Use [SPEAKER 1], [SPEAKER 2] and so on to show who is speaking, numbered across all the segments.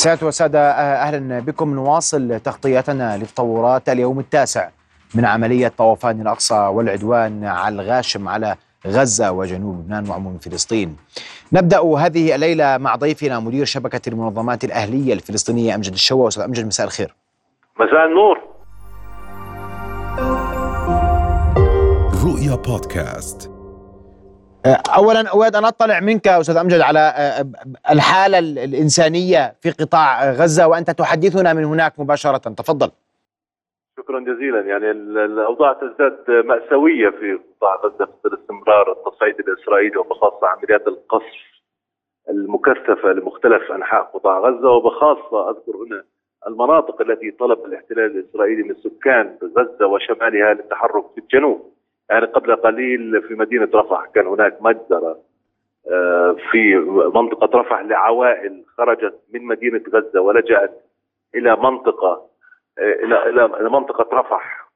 [SPEAKER 1] سادة وسادة أهلا بكم. نواصل تغطيتنا لتطورات اليوم التاسع من عملية طوفان الأقصى والعدوان على الغاشم على غزة وجنوب لبنان وعموم فلسطين. نبدأ هذه الليلة مع ضيفنا مدير شبكة المنظمات الأهلية الفلسطينية أمجد الشوا أستاذ أمجد مساء الخير.
[SPEAKER 2] مساء النور.
[SPEAKER 3] رؤيا بودكاست.
[SPEAKER 1] اولا اود ان أطلع منك أستاذ أمجد على الحالة الإنسانية في قطاع غزة وأنت تحدثنا من هناك مباشرة. تفضل.
[SPEAKER 2] شكرا جزيلا. يعني الأوضاع تزداد مأساوية في قطاع غزة في استمرار التصعيد الإسرائيلي وبخاصة عمليات القصف المكثفه لمختلف أنحاء قطاع غزة. وبخاصة أذكر هنا المناطق التي طلب الاحتلال الإسرائيلي من سكان غزة وشمالها للتحرك في الجنوب. يعني قبل قليل في مدينة رفح كان هناك مجزرة آه، في منطقة رفح لعوائل خرجت من مدينة غزة ولجأت إلى منطقة آه، إلى إلى منطقة رفح.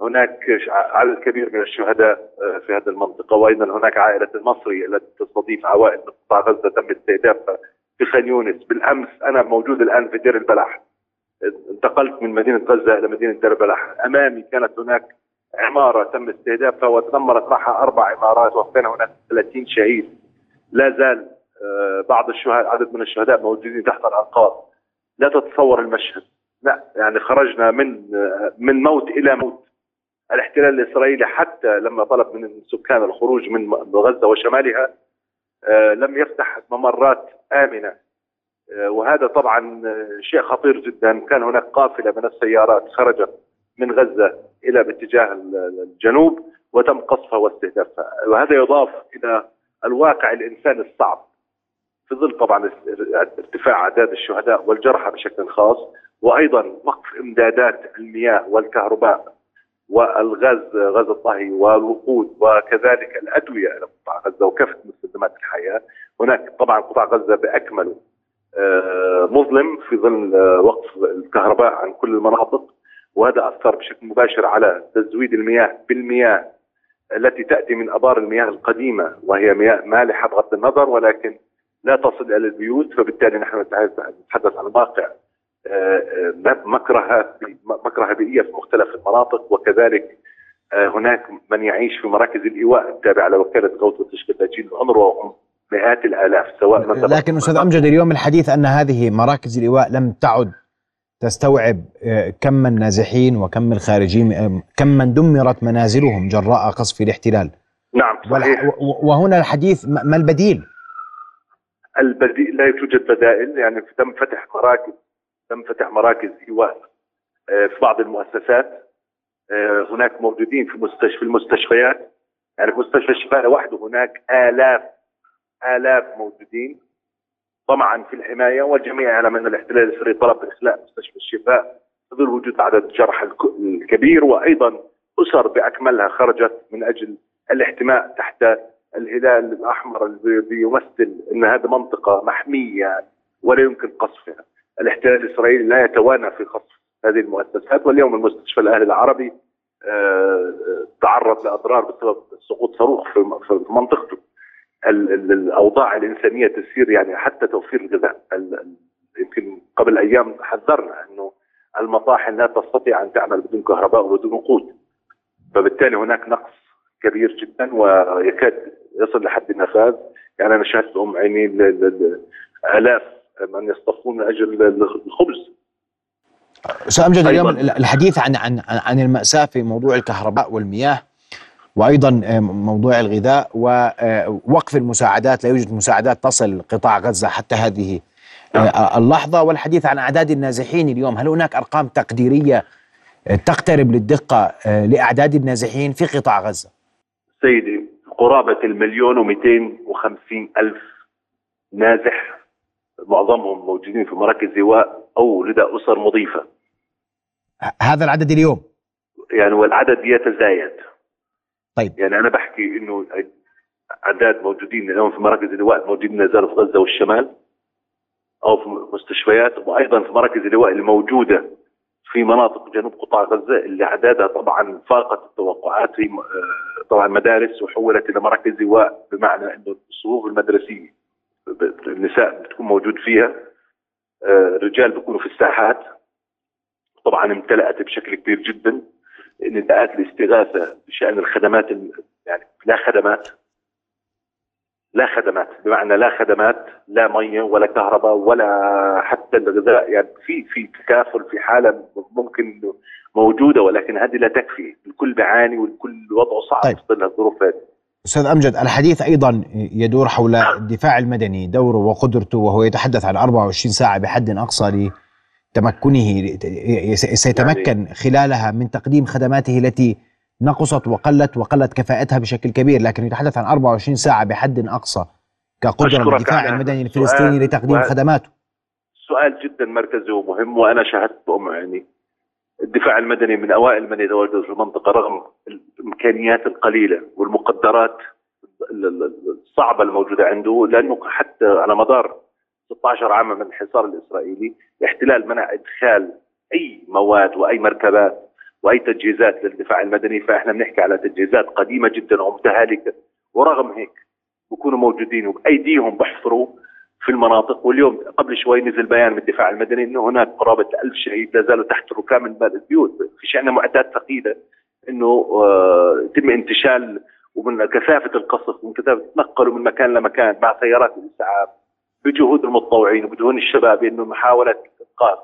[SPEAKER 2] هناك عدد كبير من الشهداء آه، في هذه المنطقة وأيضا هناك عائلة المصري التي تستضيف عوائل من قطاع غزة تم استهدافها في خان يونس. بالأمس أنا موجود الآن في دير البلح. انتقلت من مدينة غزة إلى مدينة دير البلح. أمامي كانت هناك عمارة تم استهدافها وتدمرت معها أربع عمارات وكان هناك 30 شهيد. لا زال آه، بعض الشهداء عدد من الشهداء موجودين تحت الأنقاض. لا تتصور المشهد. لا يعني خرجنا من آه، من موت إلى موت. الاحتلال الإسرائيلي حتى لما طلب من السكان الخروج من غزة وشمالها آه، لم يفتح ممرات آمنة. وهذا طبعا شيء خطير جدا. كان هناك قافلة من السيارات خرجت. من غزة إلى باتجاه الجنوب وتم قصفها واستهدافها وهذا يضاف إلى الواقع الإنساني الصعب. في ظل طبعا ارتفاع أعداد الشهداء والجرحى بشكل خاص وأيضا وقف إمدادات المياه والكهرباء والغاز غاز الطهي والوقود وكذلك الأدوية إلى قطاع غزة وكافة مستلزمات الحياة. هناك طبعا قطاع غزة باكمله آه، مظلم في ظل آه، وقف الكهرباء عن كل المناطق. وهذا أثر بشكل مباشر على تزويد المياه بالمياه التي تأتي من أبار المياه القديمة وهي مياه مالحة بغض النظر ولكن لا تصل إلى البيوت فبالتالي نحن نتحدث عن واقع آه، آه، مكرهة مكرهة بيئية في مختلف المناطق وكذلك آه، هناك من يعيش في مراكز الإيواء التابعة لوكالة غوث وتشكيل لاجئين الانروا وهم مئات الآلاف سواء
[SPEAKER 1] لكن أستاذ أمجد اليوم الحديث أن هذه مراكز الإيواء لم تعد تستوعب آه، كم النازحين وكم الخارجين آه، كم من دمرت منازلهم جراء قصف الاحتلال.
[SPEAKER 2] نعم صحيح.
[SPEAKER 1] وهنا الحديث ما البديل؟
[SPEAKER 2] البديل لا يوجد بدائل يعني تم فتح مراكز تم فتح مراكز ايواء آه، في بعض المؤسسات. هناك موجودين في مستشفى المستشفيات. يعني في مستشفى الشفاء لوحده هناك آلاف آلاف موجودين. طمعا في الحمايه والجميع يعلم ان الاحتلال الاسرائيلي طلب اخلاء مستشفى الشفاء ظل وجود عدد جرحى الكبير وأيضا أسر بأكملها خرجت من أجل الاحتماء تحت الهلال الأحمر الذي يمثل إن هذه منطقة محمية ولا يمكن قصفها. الاحتلال الإسرائيلي لا يتوانى في قصف هذه المؤسسات واليوم المستشفى الأهلي العربي آه، تعرض لأضرار بسبب سقوط صاروخ في منطقته الأوضاع الإنسانية تسير يعني حتى توفير الغذاء. يمكن قبل أيام حذرنا أنه المطاحن لا تستطيع أن تعمل بدون كهرباء وبدون وقود فبالتالي هناك نقص كبير جدا ويكاد يصل لحد النفاذ يعني أنا شاهدت ام عيني آلاف من يصطفون من أجل الخبز.
[SPEAKER 1] أستاذ أمجد اليوم الحديث عن عن عن المأساة في موضوع الكهرباء والمياه. وأيضا آه، موضوع الغذاء ووقف آه، المساعدات لا يوجد مساعدات تصل قطاع غزة حتى هذه آه،. اللحظة. والحديث عن أعداد النازحين اليوم هل هناك أرقام تقديرية تقترب للدقة لأعداد النازحين في قطاع غزة؟
[SPEAKER 2] سيدي قرابة المليون و250 ألف نازح معظمهم موجودين في مراكز ايواء أو لدى أسر مضيفة.
[SPEAKER 1] هذا العدد اليوم؟
[SPEAKER 2] يعني والعدد يتزايد.
[SPEAKER 1] طيب.
[SPEAKER 2] يعني أنا بحكي إنه اعداد موجودين اليوم في مراكز اللواء موجودين لا زالوا في غزة والشمال أو في مستشفيات وأيضا في مراكز اللواء الموجودة في مناطق جنوب قطاع غزة اللي اعدادها طبعا فاقت التوقعات في طبعا مدارس وحولت إلى مراكز لواء بمعنى إنه الصفوف المدرسية النساء بتكون موجود فيها آه، رجال بيكونوا في الساحات. طبعا امتلأت بشكل كبير جدا. نداءات الاستغاثه بشأن الخدمات يعني لا خدمات لا خدمات بمعنى لا خدمات لا مية ولا كهرباء ولا حتى الغذاء يعني في في تكافل في حالة ممكن موجودة ولكن هذه لا تكفي الكل بيعاني والكل وضعه صعب طيب. في الظروف هذه
[SPEAKER 1] أستاذ أمجد الحديث أيضا يدور حول الدفاع المدني دوره وقدرته وهو يتحدث عن 24 ساعة بحد أقصى لتمكنه سيتمكن يعني خلالها من تقديم خدماته التي نقصت وقلت وقلت كفاءتها بشكل كبير لكن يتحدث عن 24 ساعة بحد أقصى كقدرة الدفاع المدني الفلسطيني لتقديم خدماته.
[SPEAKER 2] سؤال جدا مركزي ومهم وأنا شاهدت بأم عيني. الدفاع المدني من أوائل من يتواجد في المنطقة رغم الإمكانيات القليلة والمقدرات الصعبة الموجودة عنده لأنه حتى على مدار 16 عاما من الحصار الإسرائيلي الاحتلال منع إدخال أي مواد وأي مركبات وأي تجهيزات للدفاع المدني فإحنا بنحكي على تجهيزات قديمة جدا ومتهالكة. ورغم هيك بكونوا موجودين وبأيديهم بحفروا في المناطق. واليوم قبل شوي نزل بيان من الدفاع المدني إنه هناك قرابة ألف شهيد لا زالوا تحت ركام البيوت. في عندنا معدات ثقيلة إنه آه يتم انتشال ومن كثافة القصف ومن كثافة تنقلوا من مكان لمكان مع سيارات الإسعاف. بجهود المتطوعين وبجهود الشباب إنه محاولة إنقاذ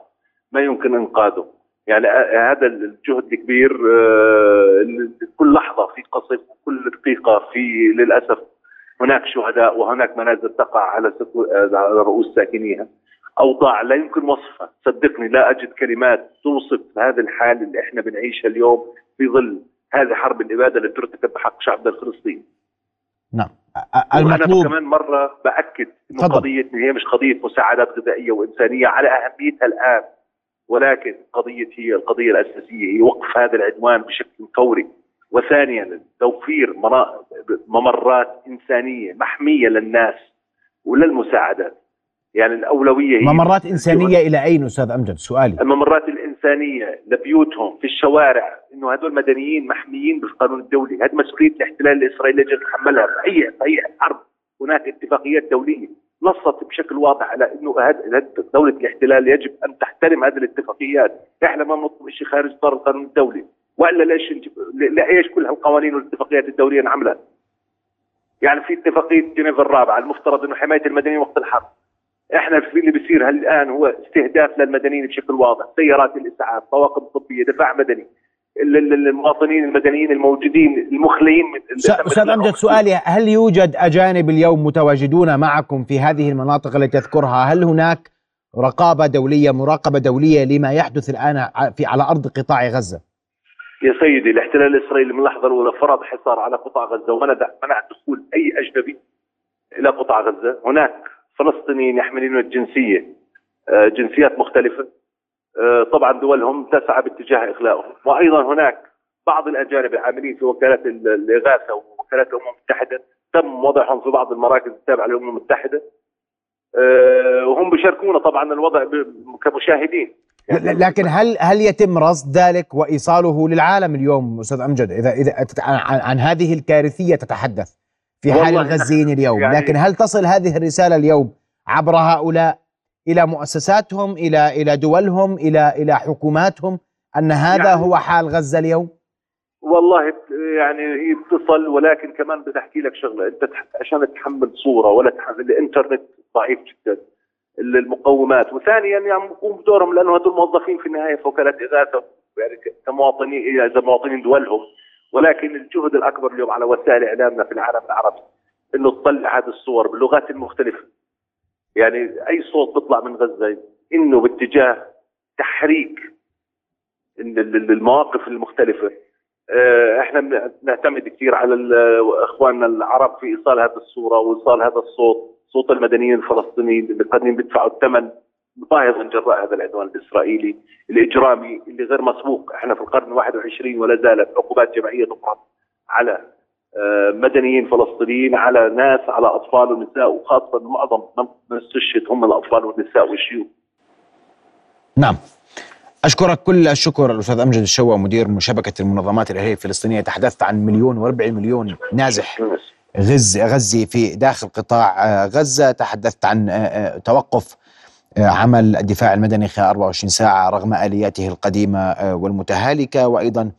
[SPEAKER 2] ما يمكن إنقاذه. يعني هذا الجهد الكبير آه، كل لحظة في قصف وكل دقيقة في للأسف هناك شهداء وهناك منازل تقع على على رؤوس ساكنيها. أوضاع لا يمكن وصفها. صدقني لا أجد كلمات توصف هذا الحال اللي إحنا بنعيشها اليوم في ظل هذه حرب الإبادة اللي ترتكب بحق شعبنا الفلسطيني
[SPEAKER 1] نعم.
[SPEAKER 2] المطلوب وأنا كمان مرة بأكد إنه قضيه هي مش قضية مساعدات غذائية وإنسانية على أهميتها الآن ولكن قضية هي القضية الأساسية هي وقف هذا العدوان بشكل فوري. وثانيا توفير ممرات إنسانية محمية للناس وللمساعدات. يعني الأولوية هي
[SPEAKER 1] ممرات إنسانية إلى أين أستاذ أمجد؟ سؤالي.
[SPEAKER 2] الممرات الإنسانية لبيوتهم في الشوارع إنه هذول مدنيين محميين بالقانون الدولي هذه مسؤولية الاحتلال الإسرائيلي يجب يتحملها في أي في حرب هناك اتفاقيات دولية نصت بشكل واضح على إنه دولة الاحتلال يجب أن تحترم هذه الاتفاقيات، إحنا ما نطلب شيء خارج إطار القانون الدولي، وإلا ليش لايش كل هالقوانين والاتفاقيات الدولية نعملها؟ يعني في اتفاقية جنيف الرابعة المفترض إنه حماية المدنيين وقت الحرب. إحنا في اللي بيصير الان هو استهداف للمدنيين بشكل واضح، سيارات الإسعاف، طواقم طبية، دفاع مدني، المواطنين المدنيين الموجودين المخلين من
[SPEAKER 1] أستاذ أمجد سؤالي هل يوجد أجانب اليوم متواجدون معكم في هذه المناطق التي تذكرها هل هناك رقابة دولية مراقبة دولية لما يحدث الآن في على أرض قطاع غزة؟
[SPEAKER 2] يا سيدي الاحتلال الإسرائيلي من اللحظه الأولى فرض حصار على قطاع غزة ومنع منع دخول أي أجنبي إلى قطاع غزة. هناك فلسطينيين يحملون الجنسية آه، جنسيات مختلفة. آه، طبعا دولهم تسعى باتجاه اغلائهم وأيضا هناك بعض الأجانب العاملين في وكالات الإغاثة ووكالات الأمم المتحدة تم وضعهم في بعض المراكز التابعة للأمم المتحدة. آه، وهم بيشاركونا طبعا الوضع كمشاهدين.
[SPEAKER 1] يعني لكن هل هل يتم رصد ذلك وإيصاله للعالم اليوم أستاذ أمجد؟ اذا إذا عن هذه الكارثية تتحدث. في حال الغزيين اليوم. يعني لكن هل تصل هذه الرسالة اليوم عبر هؤلاء إلى مؤسساتهم إلى إلى دولهم إلى إلى حكوماتهم أن هذا يعني هو حال غزة اليوم؟
[SPEAKER 2] والله يعني هي بتصل ولكن كمان بدي أحكي لك شغلة. أنت عشان تحمل صورة ولا تحمل الإنترنت ضعيف جدا. المقومات. وثانيا يعني يقوم بدورهم لأنه هذول موظفين في النهاية في وكالات إغاثة يعني كمواطنين إذا مواطنين دولهم. ولكن الجهد الأكبر اليوم على وسائل إعلامنا في العالم العربي إنه تطلع هذه الصور باللغات المختلفه يعني أي صوت بيطلع من غزة إنه باتجاه تحريك المواقف المختلفة. آه، إحنا بنعتمد كثير على إخواننا العرب في إيصال هذه الصورة وإيصال هذا الصوت صوت المدنيين الفلسطينيين اللي قاعدين بيدفعوا الثمن. باهظا جراء هذا العدوان الإسرائيلي الإجرامي اللي غير مسبوق إحنا في القرن 21 ولا زالت عقوبات جماعية تفرض على آه، مدنيين فلسطينيين على ناس على أطفال ونساء وخاصة معظم من استشهد هم الأطفال والنساء والشيوخ.
[SPEAKER 1] نعم. أشكرك كل الشكر الأستاذ أمجد الشوا مدير شبكه المنظمات الاهليه الفلسطينيه تحدثت عن مليون و40 مليون نازح غز غزي في داخل قطاع آه، غزة تحدثت عن آه، توقف عمل الدفاع المدني خلال 24 ساعة رغم آلياته القديمة والمتهالكة. وأيضا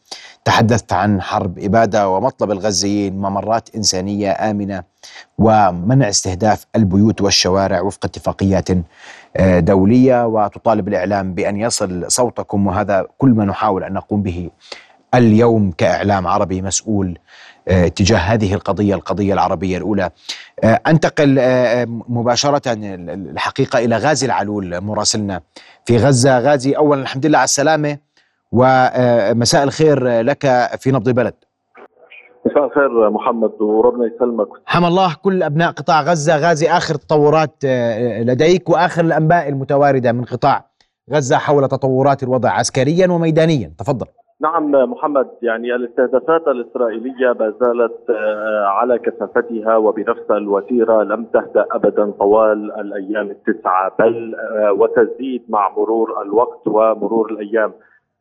[SPEAKER 1] تحدثت عن حرب إبادة ومطلب الغزيين ممرات إنسانية آمنة ومنع استهداف البيوت والشوارع وفق اتفاقيات دولية. وتطالب الإعلام بأن يصل صوتكم وهذا كل ما نحاول أن نقوم به اليوم كإعلام عربي مسؤول آه، تجاه هذه القضية القضية العربية الأولى. آه، أنتقل آه، مباشرة الحقيقة إلى غازي العلول مراسلنا في غزة. غازي أولا الحمد لله على السلامة ومساء الخير لك في نبض البلد
[SPEAKER 3] مساء الخير محمد وربنا يسلمك.
[SPEAKER 1] حمى الله كل أبناء قطاع غزة. غازي آخر التطورات لديك وآخر الأنباء المتواردة من قطاع غزة حول تطورات الوضع عسكريا وميدانيا. تفضل.
[SPEAKER 3] نعم محمد يعني الاستهدافات الإسرائيلية ما زالت آه، على كثافتها وبنفس الوتيرة. لم تهدأ أبدا طوال الأيام التسعة بل آه، وتزيد مع مرور الوقت ومرور الأيام.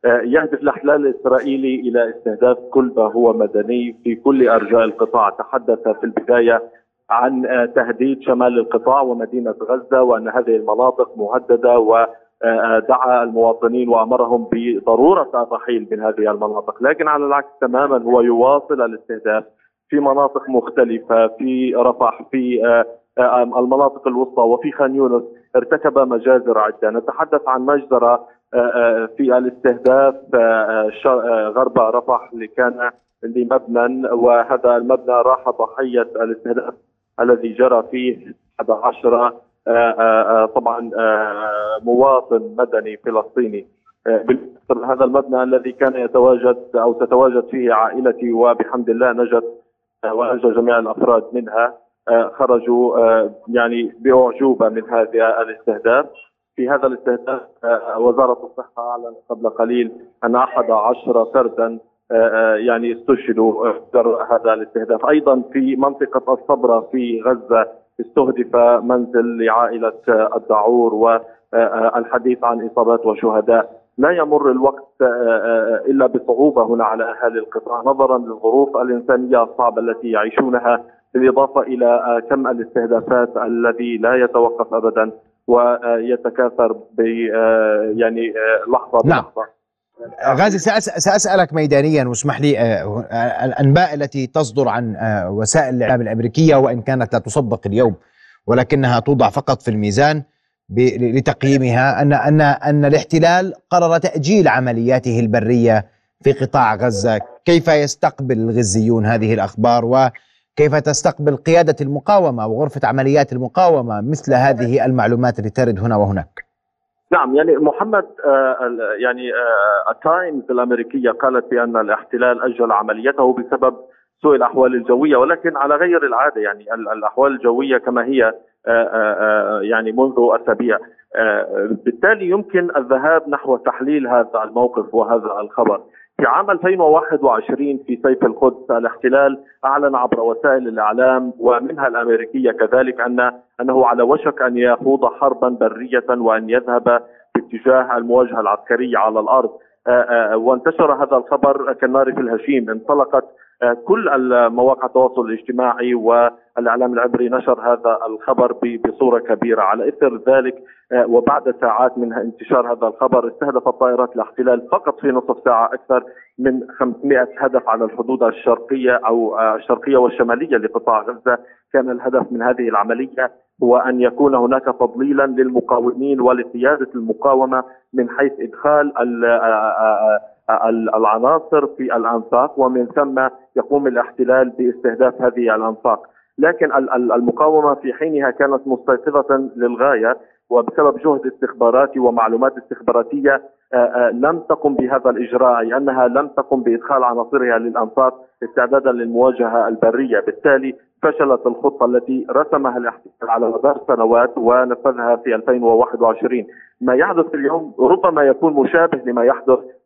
[SPEAKER 3] آه، يهدف الاحتلال الإسرائيلي إلى استهداف كل ما هو مدني في كل أرجاء القطاع، تحدث في البداية عن تهديد شمال القطاع ومدينة غزة وأن هذه المناطق مهددة و دعا المواطنين وأمرهم بضرورة الرحيل من هذه المناطق، لكن على العكس تماما هو يواصل الاستهداف في مناطق مختلفة في رفح في آه، آه، المناطق الوسطى وفي خان يونس. ارتكب مجازر عدة، نتحدث عن مجزرة آه، في الاستهداف غرب رفح اللي كان لمبنى وهذا المبنى راح ضحية الاستهداف الذي جرى فيه 11 آه، آه، آه، طبعا مواطن مدني فلسطيني. هذا المبنى الذي كان يتواجد أو تتواجد فيه عائلتي وبحمد الله نجت ونجا جميع الأفراد منها. خرجوا يعني بأعجوبة من هذا الاستهداف. في هذا الاستهداف وزارة الصحة أعلنت قبل قليل أن أحد عشر فردا يعني استشهدوا هذا الاستهداف. أيضا في منطقة الصبرة في غزة استهدف منزل لعائلة الدعور والحديث عن إصابات وشهداء. لا يمر الوقت إلا بصعوبة هنا على أهالي القطاع. نظرا للظروف الإنسانية الصعبة التي يعيشونها بالإضافة إلى كم الاستهدافات الذي لا يتوقف أبدا ويتكاثر ب يعني لحظة
[SPEAKER 1] نعم. غازي سأسألك ميدانيا واسمح لي آه، آه، الأنباء التي تصدر عن آه، وسائل الإعلام الأمريكية وإن كانت لا تصدق اليوم ولكنها توضع فقط في الميزان لتقييمها أن أن أن الاحتلال قرر تأجيل عملياته البرية في قطاع غزة. كيف يستقبل الغزيون هذه الأخبار؟ وكيف تستقبل قيادة المقاومة وغرفة عمليات المقاومة مثل هذه المعلومات التي ترد هنا وهناك؟
[SPEAKER 3] نعم يعني محمد آه، يعني التايمز آه، الأمريكية قالت بأن الاحتلال أجل عمليته بسبب سوء الأحوال الجوية ولكن على غير العادة يعني الأحوال الجوية كما هي آه، يعني منذ اسابيع بالتالي يمكن الذهاب نحو تحليل هذا الموقف وهذا الخبر. في عام 2021 في سيف القدس الاحتلال أعلن عبر وسائل الإعلام ومنها الأمريكية كذلك أن أنه على وشك أن يخوض حربا برية وأن يذهب باتجاه المواجهة العسكرية على الأرض. آه، آه، وانتشر هذا الخبر كالنار في الهشيم. انطلقت كل مواقع التواصل الاجتماعي والإعلام العبري نشر هذا الخبر بصورة كبيرة. على إثر ذلك وبعد ساعات من انتشار هذا الخبر استهدفت طائرات الاحتلال فقط في نصف ساعة أكثر من 500 هدف على الحدود الشرقية أو الشرقية والشمالية لقطاع غزة. كان الهدف من هذه العملية هو أن يكون هناك تضليلا للمقاومين ولقيادة المقاومة من حيث إدخال العناصر في الأنفاق ومن ثم يقوم الاحتلال باستهداف هذه الأنفاق. لكن المقاومة في حينها كانت مستيقظة للغاية وبسبب جهد استخباراتي ومعلومات استخباراتية لم تقم بهذا الإجراء أي أنها لم تقم بإدخال عناصرها للأنفاق استعدادا للمواجهة البرية، بالتالي فشلت الخطة التي رسمها الاحتلال على مدار سنوات ونفذها في 2021 ما يحدث اليوم ربما يكون مشابه لما يحدث آه، آه، آه،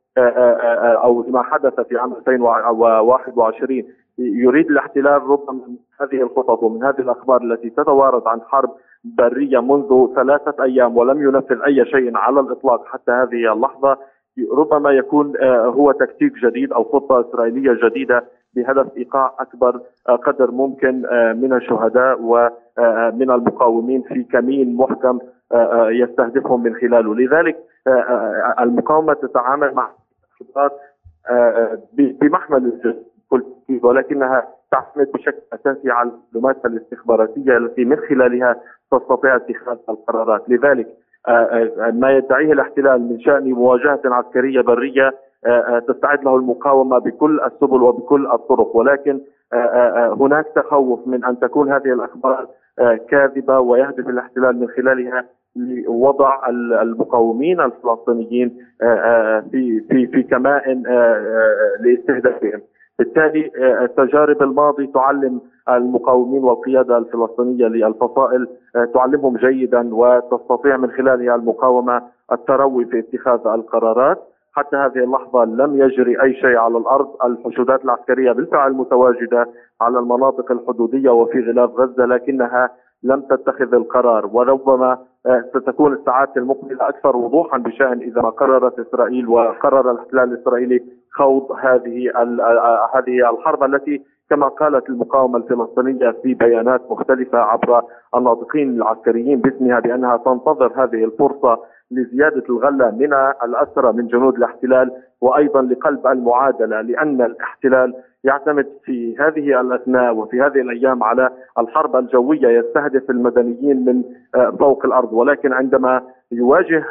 [SPEAKER 3] أو لما حدث في عام 2021 يريد الاحتلال ربما من هذه الخطط ومن هذه الأخبار التي تتوارد عن حرب برية منذ ثلاثة أيام ولم ينفذ أي شيء على الإطلاق حتى هذه اللحظة ربما يكون هو تكتيك جديد أو خطة إسرائيلية جديدة بهدف إيقاع أكبر قدر ممكن من الشهداء ومن المقاومين في كمين محكم يستهدفهم من خلاله. لذلك المقاومة تتعامل مع بمحمل الجزء ولكنها تعتمد بشكل أساسي على المعلومات الاستخباراتية التي من خلالها تستطيع اتخاذ القرارات، لذلك آه، آه، ما يدعيه الاحتلال من شأن مواجهة عسكرية برية آه، تستعد له المقاومة بكل السبل وبكل الطرق. ولكن هناك تخوف من أن تكون هذه الأخبار كاذبة ويهدف الاحتلال من خلالها. لوضع المقاومين الفلسطينيين في في في كمائن لاستهدافهم. بالتالي آه، تجارب الماضي تعلم المقاومين والقيادة الفلسطينية للفصائل آه، تعلمهم جيدا وتستطيع من خلالها المقاومة التروي في اتخاذ القرارات حتى هذه اللحظة لم يجري أي شيء على الأرض الحشودات العسكرية بالفعل متواجدة على المناطق الحدودية وفي غلاف غزة لكنها لم تتخذ القرار وربما آه، ستكون الساعات المقبلة أكثر وضوحا بشأن إذا ما قررت إسرائيل وقرر الاحتلال الإسرائيلي خوض هذه آه، هذه الحرب التي كما قالت المقاومة الفلسطينية في بيانات مختلفة عبر الناطقين العسكريين باسمها بأنها تنتظر هذه الفرصة لزيادة الغلة من الأسرى من جنود الاحتلال وأيضا لقلب المعادلة لأن الاحتلال يعتمد في هذه الأثناء وفي هذه الأيام على الحرب الجوية يستهدف المدنيين من آه، فوق الأرض. ولكن عندما يواجه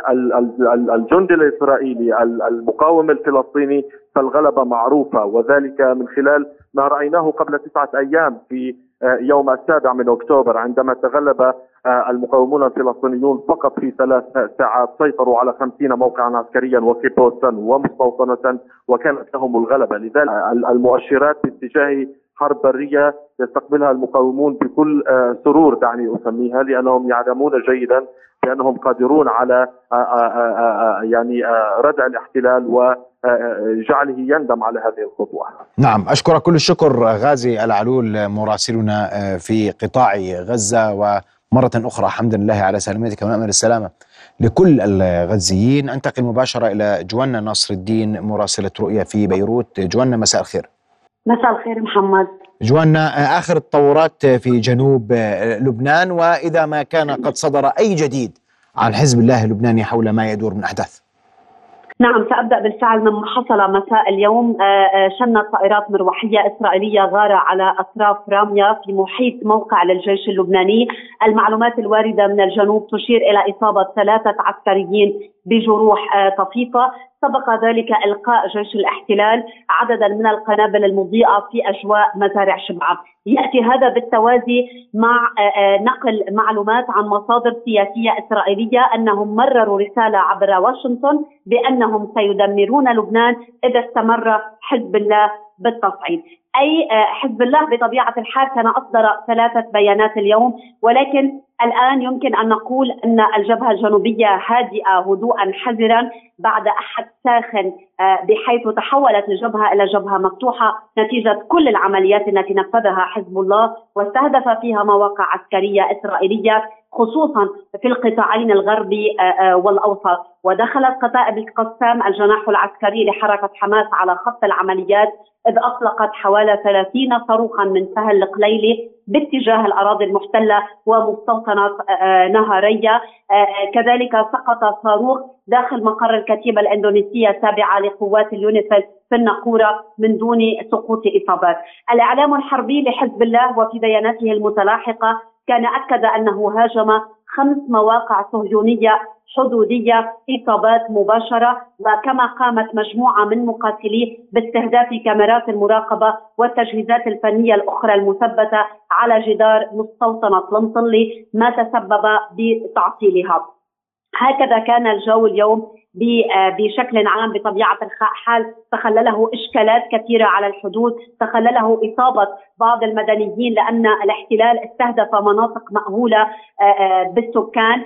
[SPEAKER 3] الجندي الإسرائيلي المقاوم الفلسطيني فالغلبة معروفة. وذلك من خلال ما رأيناه قبل تسعة أيام في آه، يوم السابع من أكتوبر عندما تغلب المقاومون الفلسطينيون فقط في ثلاث ساعات سيطروا على خمسين موقعا عسكريا وكيبوسا ومستوطنة وكانت لهم الغلبة. لذلك المؤشرات باتجاه حرب برية يستقبلها المقاومون بكل آه، سرور دعني أسميها لأنهم يعلمون جيدا بأنهم قادرون على يعني ردع الاحتلال و جعله يندم على هذه الخطوة.
[SPEAKER 1] نعم أشكرك كل الشكر غازي العلول مراسلنا في قطاع غزة ومرة أخرى حمدا لله على سلامتك ونأمل السلامة. لكل الغزيين أنتقل مباشرة إلى جوانا نصر الدين مراسلة رؤية في بيروت. جوانا مساء الخير.
[SPEAKER 4] مساء الخير محمد.
[SPEAKER 1] جوانا آخر التطورات في جنوب لبنان وإذا ما كان قد صدر أي جديد عن حزب الله اللبناني حول ما يدور من أحداث.
[SPEAKER 4] نعم سأبدأ بالفعل مما حصل مساء اليوم. آه، آه، شنت طائرات مروحية إسرائيلية غارة على أطراف راميا في محيط موقع للجيش اللبناني. المعلومات الواردة من الجنوب تشير إلى إصابة ثلاثة عسكريين بجروح آه، طفيفة سبق ذلك إلقاء جيش الاحتلال عددا من القنابل المضيئة في أجواء مزارع شبعة يأتي هذا بالتوازي مع نقل معلومات عن مصادر سياسية إسرائيلية أنهم مرروا رسالة عبر واشنطن بأنهم سيدمرون لبنان إذا استمر حزب الله بالتصعيد. أي آه، حزب الله بطبيعة الحال كان أصدر ثلاثة بيانات اليوم ولكن الآن يمكن أن نقول أن الجبهة الجنوبية هادئة هدوءا حذرا بعد أحد ساخن آه، بحيث تحولت الجبهة إلى جبهة مفتوحة نتيجة كل العمليات التي نفذها حزب الله واستهدف فيها مواقع عسكرية إسرائيلية خصوصا في القطاعين الغربي آه، والأوسط. ودخلت قتائب القسام الجناح العسكري لحركة حماس على خط العمليات إذ أطلقت حوالي 30 صاروخا من سهل القليلي باتجاه الأراضي المحتلة ومستوطنة آه، آه، نهارية آه، كذلك سقط صاروخ داخل مقر الكتيبة الإندونيسية التابعة لقوات اليونيفيل في النقورة من دون سقوط إصابات. الإعلام الحربي لحزب الله وفي بياناته المتلاحقة كان أكد أنه هاجم خمس مواقع صهيونية حدودية إصابات مباشرة وكما قامت مجموعة من مقاتليه باستهداف كاميرات المراقبة والتجهيزات الفنية الأخرى المثبتة على جدار مستوطنة لمطلي ما تسبب بتعطيلها. هكذا كان الجو اليوم آه، بشكل عام بطبيعة الحال تخلله إشكالات كثيرة على الحدود، تخلله إصابة بعض المدنيين لأن الاحتلال استهدف مناطق مأهولة آه، آه، بالسكان،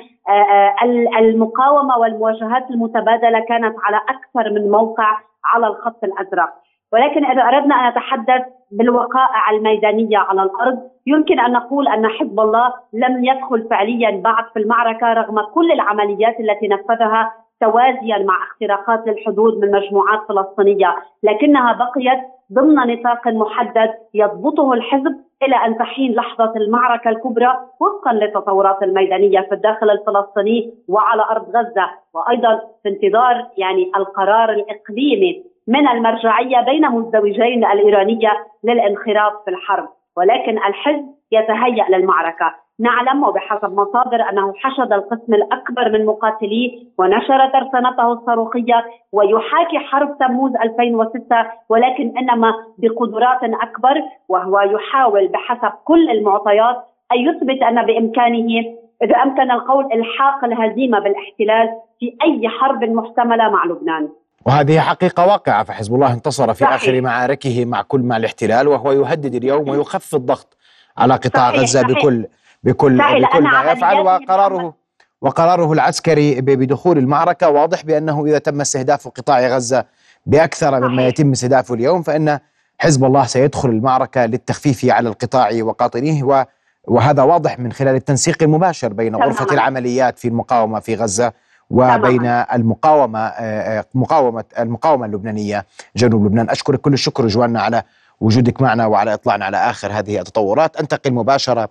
[SPEAKER 4] المقاومة والمواجهات المتبادلة كانت على أكثر من موقع على الخط الأزرق. ولكن إذا أردنا أن نتحدث بالوقائع الميدانية على الأرض يمكن أن نقول أن حزب الله لم يدخل فعليا بعد في المعركة رغم كل العمليات التي نفذها توازيا مع اختراقات للحدود من مجموعات فلسطينية، لكنها بقيت ضمن نطاق محدد يضبطه الحزب إلى أن تحين لحظة المعركة الكبرى وفقا للتطورات الميدانية في الداخل الفلسطيني وعلى أرض غزة. وأيضا في انتظار يعني القرار الإقليمي من المرجعية بين مزدوجين الإيرانية للانخراط في الحرب ولكن الحزب يتهيأ للمعركة نعلم وبحسب مصادر أنه حشد القسم الأكبر من مقاتليه ونشر ترسانته الصاروخية ويحاكي حرب تموز 2006 ولكن إنما بقدرات أكبر وهو يحاول بحسب كل المعطيات أن يثبت أن بإمكانه إذا أمكن القول إلحاق الهزيمة بالاحتلال في أي حرب محتملة مع لبنان.
[SPEAKER 1] وهذه حقيقة واقعة فحزب الله انتصر في صحيح. آخر معاركه مع كل مع الاحتلال وهو يهدد اليوم ويخفض الضغط على قطاع صحيح غزة صحيح. بكل بكل بكل ما يفعل وقراره وقراره العسكري بدخول المعركة واضح بأنه إذا تم استهداف قطاع غزة بأكثر مما يتم استهدافه اليوم فإن حزب الله سيدخل المعركة للتخفيف على القطاع وقاطنيه وهذا واضح من خلال التنسيق المباشر بين غرفة العمليات في المقاومة في غزة وبين المقاومة آه، آه، مقاومة المقاومة اللبنانية جنوب لبنان. أشكرك كل الشكر جوانا على وجودك معنا وعلى إطلاعنا على آخر هذه التطورات. أنتقل مباشرة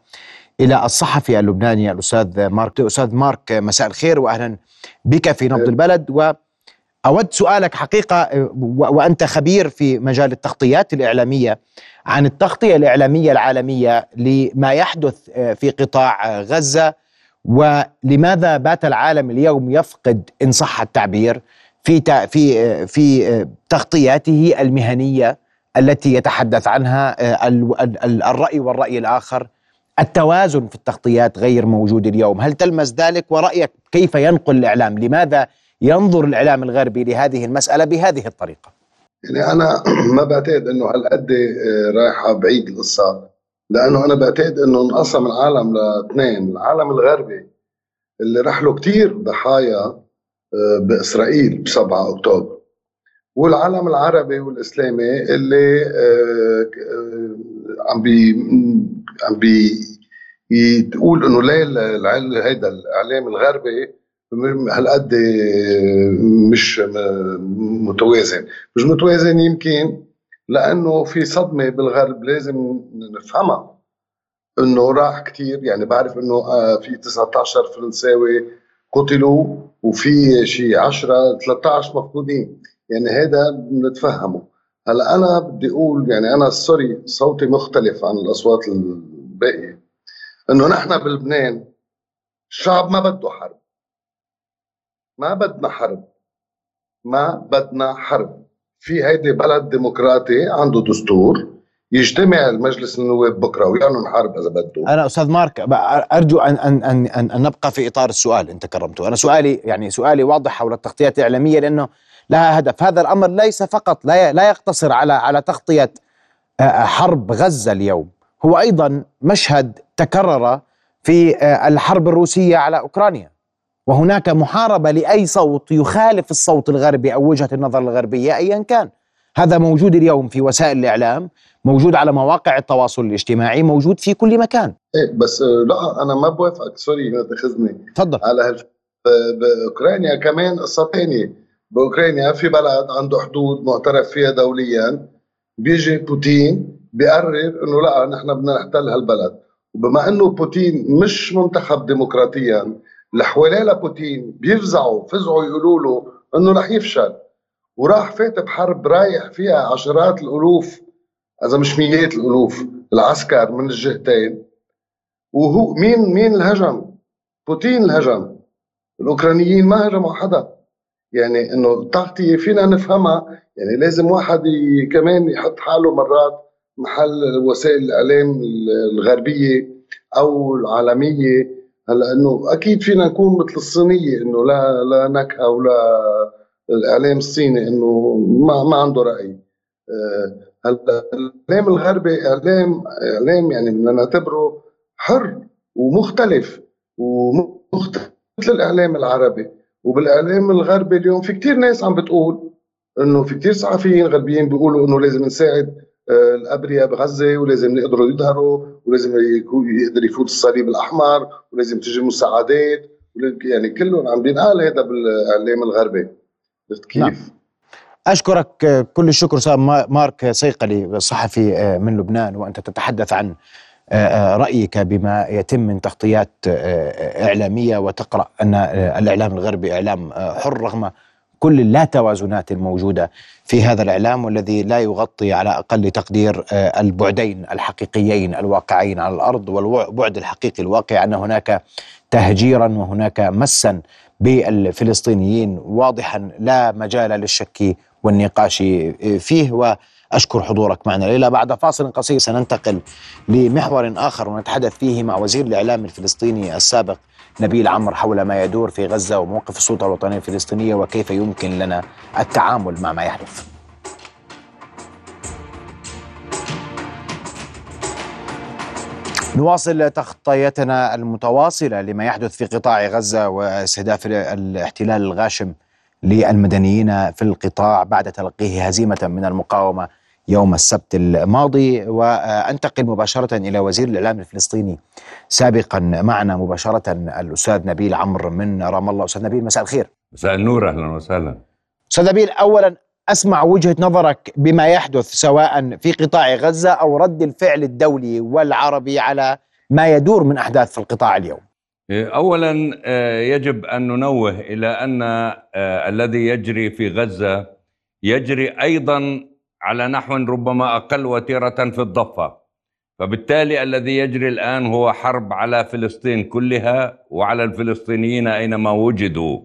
[SPEAKER 1] إلى الصحفي اللبناني الأستاذ مارك أستاذ مارك مساء الخير واهلا بك في نبض البلد. وأود سؤالك حقيقة وأنت خبير في مجال التغطيات الإعلامية عن التغطية الإعلامية العالمية لما يحدث في قطاع غزة. ولماذا بات العالم اليوم يفقد إن صح التعبير في في في تغطياته المهنية التي يتحدث عنها الرأي والرأي الآخر؟ التوازن في التغطيات غير موجود اليوم. هل تلمس ذلك؟ ورأيك كيف ينقل الإعلام؟ لماذا ينظر الإعلام الغربي لهذه المسألة بهذه الطريقة؟
[SPEAKER 5] يعني أنا ما بعتقد أنه هالقد آه، رايحة بعيد القصة. لأنه أنا بعتقد أنه انقسم العالم لاثنين العالم الغربي اللي راح له كثير ضحايا آه، بإسرائيل ب 7 أكتوبر والعالم العربي والإسلامي اللي آه، عم بي عم بي تقول إنه ليه هيدا الإعلام الغربي هالقد مش متوازن. مش متوازن يمكن لأنه في صدمة بالغرب لازم نفهمها إنه راح كثير يعني بعرف إنه آه، في 19 فرنساوي قتلوا وفي شيء 10 13 مفقودين. يعني هذا بنتفهمه. هلأ أنا بدي أقول يعني أنا سوري صوتي مختلف عن الأصوات الباقية. إنه نحن بلبنان الشعب ما بده حرب. ما بدنا حرب. ما بدنا حرب. في هيدي بلد ديمقراطي عنده دستور يجتمع المجلس النواب بكرة ويعلن حرب إذا بده.
[SPEAKER 1] أنا أستاذ مارك أرجو ان ان ان ان, أن نبقى في إطار السؤال أنت كرمته. أنا سؤالي يعني سؤالي واضح حول التغطيات الإعلامية لأنه لها هدف. هذا الأمر ليس فقط لا لا يقتصر على على تغطية آه، آه، حرب غزة اليوم. هو أيضا مشهد تكرر في آه، الحرب الروسية على أوكرانيا. وهناك محاربة لأي صوت يخالف الصوت الغربي أو وجهة النظر الغربية ايا كان. هذا موجود اليوم في وسائل الإعلام موجود على مواقع التواصل الاجتماعي موجود في كل مكان.
[SPEAKER 5] إيه بس لا أنا ما بوافقك. سوري ما تأخذني.
[SPEAKER 1] تفضل.
[SPEAKER 5] على هال باوكرانيا كمان قصه ثانية بأوكرانيا في بلد عنده حدود معترف فيها دوليا. بيجي بوتين بيقرر إنه لا نحن بدنا نحتل هالبلد. وبما إنه بوتين مش منتخب ديمقراطيا اللي حواليه لبوتين بيفزعوا فزعوا يقولوا له إنه رح يفشل. وراح فات بحرب رايح فيها عشرات الألوف إذا مش مئات الألوف العسكر من الجهتين. وهو مين مين الهجم؟ بوتين الهجم. الأوكرانيين ما هجموا حدا. يعني إنه التغطيه فينا نفهمها. يعني لازم واحد كمان يحط حاله مرات محل وسائل الإعلام الغربية أو العالمية. هلا إنه أكيد فينا نكون مثل الصينية إنه لا لا نكهة ولا الإعلام الصيني إنه ما ما عنده رأي. آه، هلا الإعلام الغربي اعلام إعلام يعني بدنا نعتبره حر ومختلف ومختلف مثل الاعلام العربي. وبالإعلام الغربي اليوم في كثير ناس عم بتقول إنه في كثير صحفيين غربيين بيقولوا إنه لازم نساعد الأبرياء بغزة ولازم يقدروا يظهروا ولازم يقدر يفوت الصليب الأحمر ولازم تجي مساعدات يعني كلهم عم بينقال هذا بالإعلام الغربي عرفت كيف؟ نعم.
[SPEAKER 1] أشكرك كل الشكر أستاذ مارك صيقلي صحفي من لبنان وأنت تتحدث عن رأيك بما يتم من تغطيات إعلامية وتقرأ أن الإعلام الغربي إعلام حر رغم كل اللا توازنات الموجودة في هذا الإعلام والذي لا يغطي على أقل تقدير البعدين الحقيقيين الواقعين على الأرض والبعد الحقيقي الواقع أن هناك تهجيرا وهناك مسا بالفلسطينيين واضحا لا مجال للشك والنقاش فيه. وأشكر حضورك معنا ليلى. بعد فاصل قصير سننتقل لمحور آخر ونتحدث فيه مع وزير الإعلام الفلسطيني السابق نبيل عمر حول ما يدور في غزة وموقف السلطة الوطنية الفلسطينية وكيف يمكن لنا التعامل مع ما يحدث. نواصل تغطيتنا المتواصلة لما يحدث في قطاع غزة واستهداف الاحتلال الغاشم للمدنيين في القطاع بعد تلقيه هزيمة من المقاومة يوم السبت الماضي وأنتقل مباشرة إلى وزير الإعلام الفلسطيني. سابقا معنا مباشرة الأستاذ نبيل عمرو من رام الله. أستاذ نبيل مساء الخير.
[SPEAKER 6] مساء النور أهلا وسهلا.
[SPEAKER 1] أستاذ نبيل اولا أسمع وجهة نظرك بما يحدث سواء في قطاع غزة أو رد الفعل الدولي والعربي على ما يدور من أحداث في القطاع اليوم.
[SPEAKER 6] اولا يجب أن ننوه إلى أن الذي يجري في غزة يجري أيضا على نحو ربما أقل وتيرة في الضفة. فبالتالي الذي يجري الآن هو حرب على فلسطين كلها وعلى الفلسطينيين أينما وجدوا.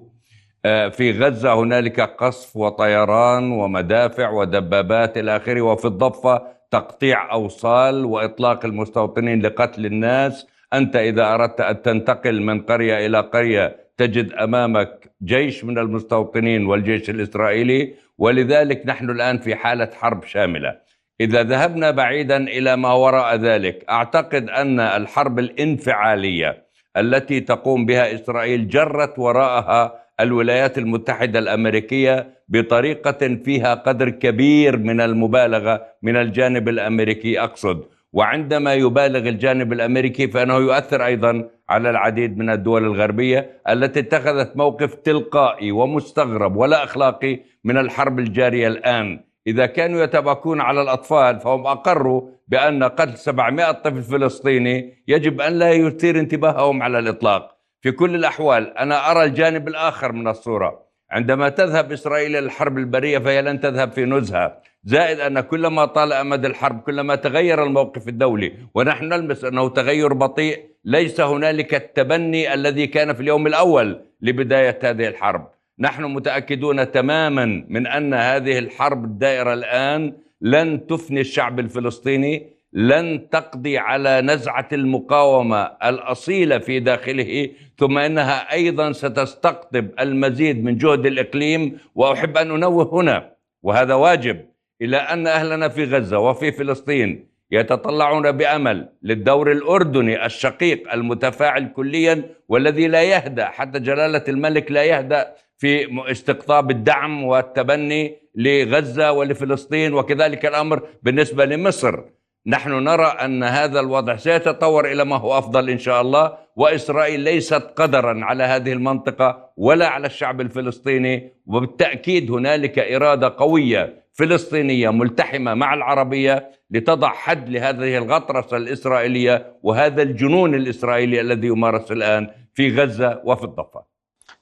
[SPEAKER 6] في غزة هنالك قصف وطيران ومدافع ودبابات إلى آخره وفي الضفة تقطيع أوصال وإطلاق المستوطنين لقتل الناس أنت إذا أردت أن تنتقل من قرية إلى قرية تجد أمامك جيش من المستوطنين والجيش الإسرائيلي ولذلك نحن الآن في حالة حرب شاملة. إذا ذهبنا بعيدا إلى ما وراء ذلك أعتقد أن الحرب الانفعالية التي تقوم بها إسرائيل جرت وراءها الولايات المتحدة الأمريكية بطريقة فيها قدر كبير من المبالغة من الجانب الأمريكي أقصد. وعندما يبالغ الجانب الأمريكي فإنه يؤثر أيضا على العديد من الدول الغربية التي اتخذت موقف تلقائي ومستغرب ولا أخلاقي من الحرب الجارية الآن. إذا كانوا يتباكون على الأطفال فهم أقروا بأن قتل 700 طفل فلسطيني يجب أن لا يثير انتباههم على الإطلاق. في كل الأحوال أنا أرى الجانب الآخر من الصورة. عندما تذهب إسرائيل إلى الحرب البرية فهي لن تذهب في نزهة. زائد أن كلما طال أمد الحرب كلما تغير الموقف الدولي ونحن نلمس أنه تغير بطيء ليس هنالك التبني الذي كان في اليوم الأول لبداية هذه الحرب. نحن متأكدون تماما من أن هذه الحرب الدائرة الآن لن تفني الشعب الفلسطيني لن تقضي على نزعة المقاومة الأصيلة في داخله ثم إنها أيضا ستستقطب المزيد من جهد الإقليم وأحب أن أنوه هنا وهذا واجب. إلى أن أهلنا في غزة وفي فلسطين يتطلعون بأمل للدور الأردني الشقيق المتفاعل كليا والذي لا يهدأ حتى جلالة الملك لا يهدأ في استقطاب الدعم والتبني لغزة ولفلسطين وكذلك الأمر بالنسبة لمصر. نحن نرى أن هذا الوضع سيتطور إلى ما هو أفضل إن شاء الله وإسرائيل ليست قدرا على هذه المنطقة ولا على الشعب الفلسطيني وبالتأكيد هنالك إرادة قوية فلسطينية ملتحمة مع العربية لتضع حد لهذه الغطرسه الإسرائيلية وهذا الجنون الإسرائيلي الذي يمارس الآن في غزة وفي الضفة.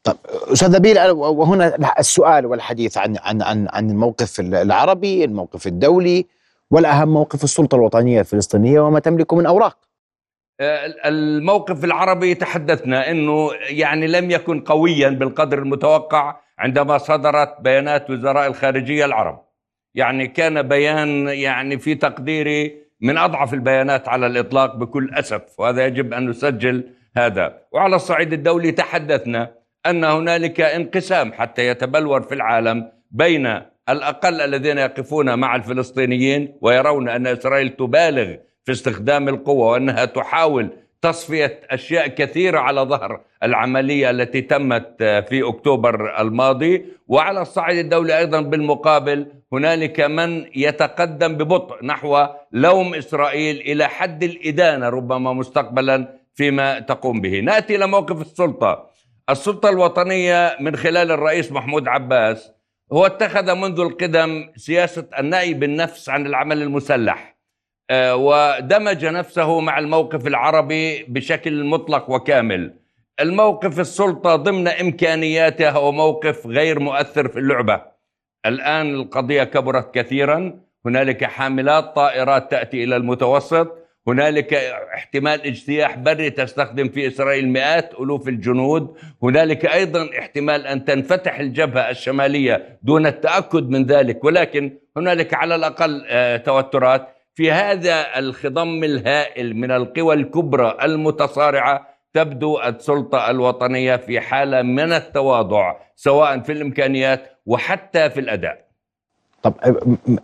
[SPEAKER 1] طب أستاذ نبيل وهنا السؤال والحديث عن عن عن عن الموقف العربي، الموقف الدولي والأهم موقف السلطة الوطنية الفلسطينية وما تملك من أوراق
[SPEAKER 6] الموقف العربي تحدثنا أنه يعني لم يكن قويا بالقدر المتوقع عندما صدرت بيانات وزراء الخارجية العرب يعني كان بيان يعني في تقديري من أضعف البيانات على الإطلاق بكل أسف وهذا يجب أن نسجل هذا. وعلى الصعيد الدولي تحدثنا أن هنالك انقسام حتى يتبلور في العالم بين الأقل الذين يقفون مع الفلسطينيين ويرون أن إسرائيل تبالغ في استخدام القوة وأنها تحاول تصفية أشياء كثيرة على ظهر العملية التي تمت في أكتوبر الماضي. وعلى الصعيد الدولي أيضا بالمقابل هنالك من يتقدم ببطء نحو لوم إسرائيل إلى حد الإدانة ربما مستقبلا فيما تقوم به. نأتي إلى موقف السلطة. السلطة الوطنية من خلال الرئيس محمود عباس هو اتخذ منذ القدم سياسة النأي بالنفس عن العمل المسلح. آه، ودمج نفسه مع الموقف العربي بشكل مطلق وكامل. الموقف السلطة ضمن إمكانياتها هو موقف غير مؤثر في اللعبة. الآن القضية كبرت كثيرا. هنالك حاملات طائرات تأتي إلى المتوسط. هنالك احتمال اجتياح بري تستخدم في إسرائيل مئات ألوف الجنود. هنالك أيضا احتمال أن تنفتح الجبهة الشمالية دون التأكد من ذلك. ولكن هنالك على الأقل آه، توترات. في هذا الخضم الهائل من القوى الكبرى المتصارعة تبدو السلطة الوطنية في حالة من التواضع سواء في الإمكانيات وحتى في الأداء.
[SPEAKER 1] طب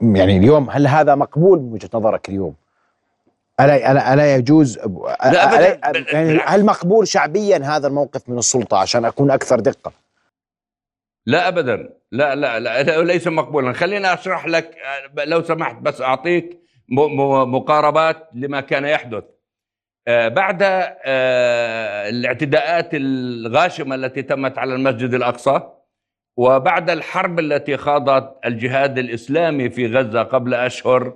[SPEAKER 1] يعني اليوم هل هذا مقبول من وجهة نظرك اليوم؟ ألا ألا ألا يجوز؟ لا يعني هل مقبول شعبيا هذا الموقف من السلطة عشان أكون أكثر دقة؟
[SPEAKER 6] لا ابدا. لا لا لا ليس مقبولا. خليني أشرح لك لو سمحت بس أعطيك مقاربات لما كان يحدث. آه، بعد آه، الاعتداءات الغاشمة التي تمت على المسجد الأقصى وبعد الحرب التي خاضت الجهاد الإسلامي في غزة قبل أشهر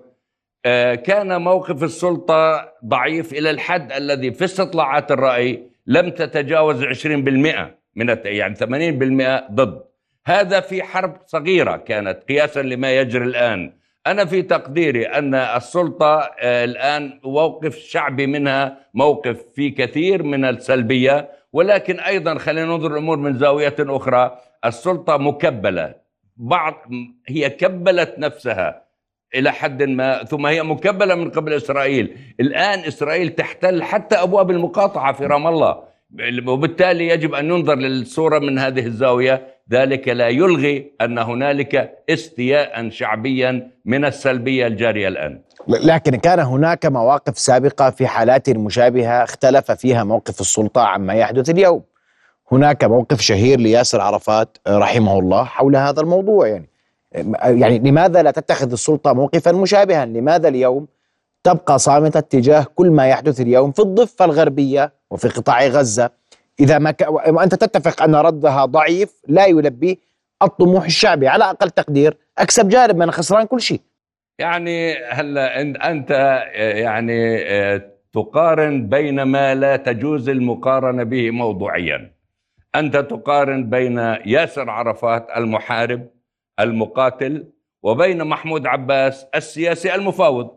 [SPEAKER 6] آه، كان موقف السلطة ضعيف إلى الحد الذي في استطلاعات الرأي لم تتجاوز 20% من يعني 80% ضد. هذا في حرب صغيرة كانت قياسا لما يجري الآن. أنا في تقديري أن السلطة آه، الآن موقف شعبي منها موقف في كثير من السلبية ولكن أيضا خلينا ننظر الأمور من زاوية أخرى. السلطة مكبلة. بعض هي كبلت نفسها إلى حد ما ثم هي مكبلة من قبل إسرائيل. الآن إسرائيل تحتل حتى أبواب المقاطعة في رام الله. وبالتالي يجب أن ننظر للصورة من هذه الزاوية. ذلك لا يلغي أن هنالك استياء شعبيا من السلبية الجارية الآن.
[SPEAKER 1] لكن كان هناك مواقف سابقة في حالات مشابهة اختلف فيها موقف السلطة عما يحدث اليوم. هناك موقف شهير لياسر عرفات رحمه الله حول هذا الموضوع. يعني يعني لماذا لا تتخذ السلطة موقفا مشابها؟ لماذا اليوم تبقى صامتة تجاه كل ما يحدث اليوم في الضفة الغربية وفي قطاع غزة؟ إذا ما ك... وأنت تتفق أن ردها ضعيف لا يلبي الطموح الشعبي. على أقل تقدير أكسب جانب من خسران كل شيء.
[SPEAKER 6] يعني هلا أنت يعني تقارن بين ما لا تجوز المقارنة به موضوعيا. أنت تقارن بين ياسر عرفات المحارب المقاتل وبين محمود عباس السياسي المفاوض.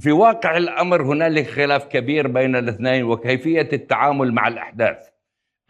[SPEAKER 6] في واقع الأمر هنالك خلاف كبير بين الاثنين وكيفية التعامل مع الأحداث.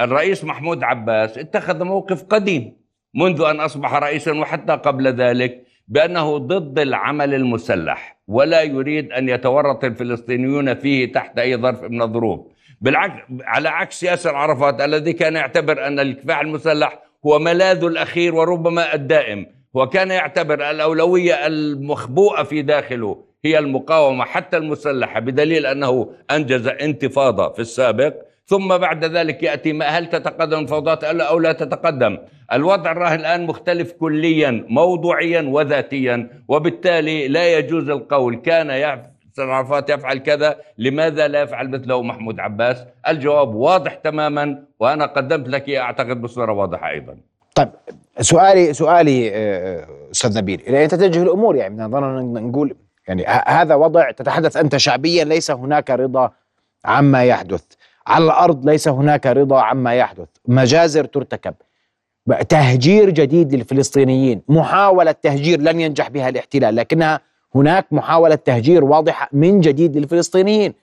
[SPEAKER 6] الرئيس محمود عباس اتخذ موقف قديم منذ أن أصبح رئيسا وحتى قبل ذلك بأنه ضد العمل المسلح ولا يريد أن يتورط الفلسطينيون فيه تحت أي ظرف من الظروف. بالعكس على عكس ياسر عرفات الذي كان يعتبر أن الكفاح المسلح هو ملاذ الأخير وربما الدائم وكان يعتبر الأولوية المخبوءة في داخله هي المقاومة حتى المسلحة بدليل أنه أنجز انتفاضة في السابق ثم بعد ذلك يأتي ما هل تتقدم الفوضات أو لا تتقدم. الوضع الراهن الآن مختلف كليا موضوعيا وذاتيا وبالتالي لا يجوز القول كان عرفات يفعل كذا لماذا لا يفعل مثله محمود عباس؟ الجواب واضح تماما وأنا قدمت لك أعتقد بصورة واضحة أيضا.
[SPEAKER 1] طيب سؤالي سؤالي آه، أستاذ نبيل. إلى اين تتجه الأمور يعني نظرنا نقول يعني هذا وضع تتحدث أنت شعبيا ليس هناك رضا عما يحدث. على الأرض ليس هناك رضا عما يحدث. مجازر ترتكب. تهجير جديد للفلسطينيين. محاولة تهجير لن ينجح بها الاحتلال لكنها هناك محاولة تهجير واضحة من جديد للفلسطينيين.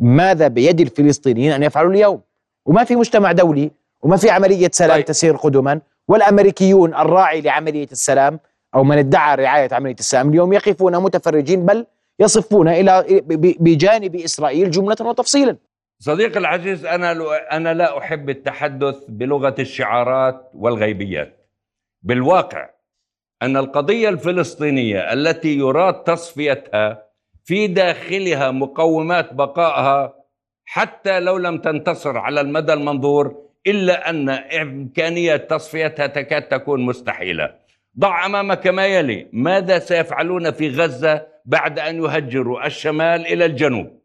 [SPEAKER 1] ماذا بيد الفلسطينيين أن يفعلوا اليوم؟ وما في مجتمع دولي وما في عملية سلام طيب. تسير قدما والأمريكيون الراعي لعملية السلام أو من ادعى رعاية عملية السلام اليوم يقفون متفرجين بل يصفون إلى بجانب إسرائيل جملة وتفصيلا.
[SPEAKER 6] صديقي العزيز أنا أنا لا أحب التحدث بلغة الشعارات والغيبيات. بالواقع أن القضية الفلسطينية التي يراد تصفيتها في داخلها مقومات بقائها حتى لو لم تنتصر على المدى المنظور إلا أن إمكانية تصفيتها تكاد تكون مستحيلة. ضع أمامك ما يلي ماذا سيفعلون في غزة بعد أن يهجروا الشمال إلى الجنوب؟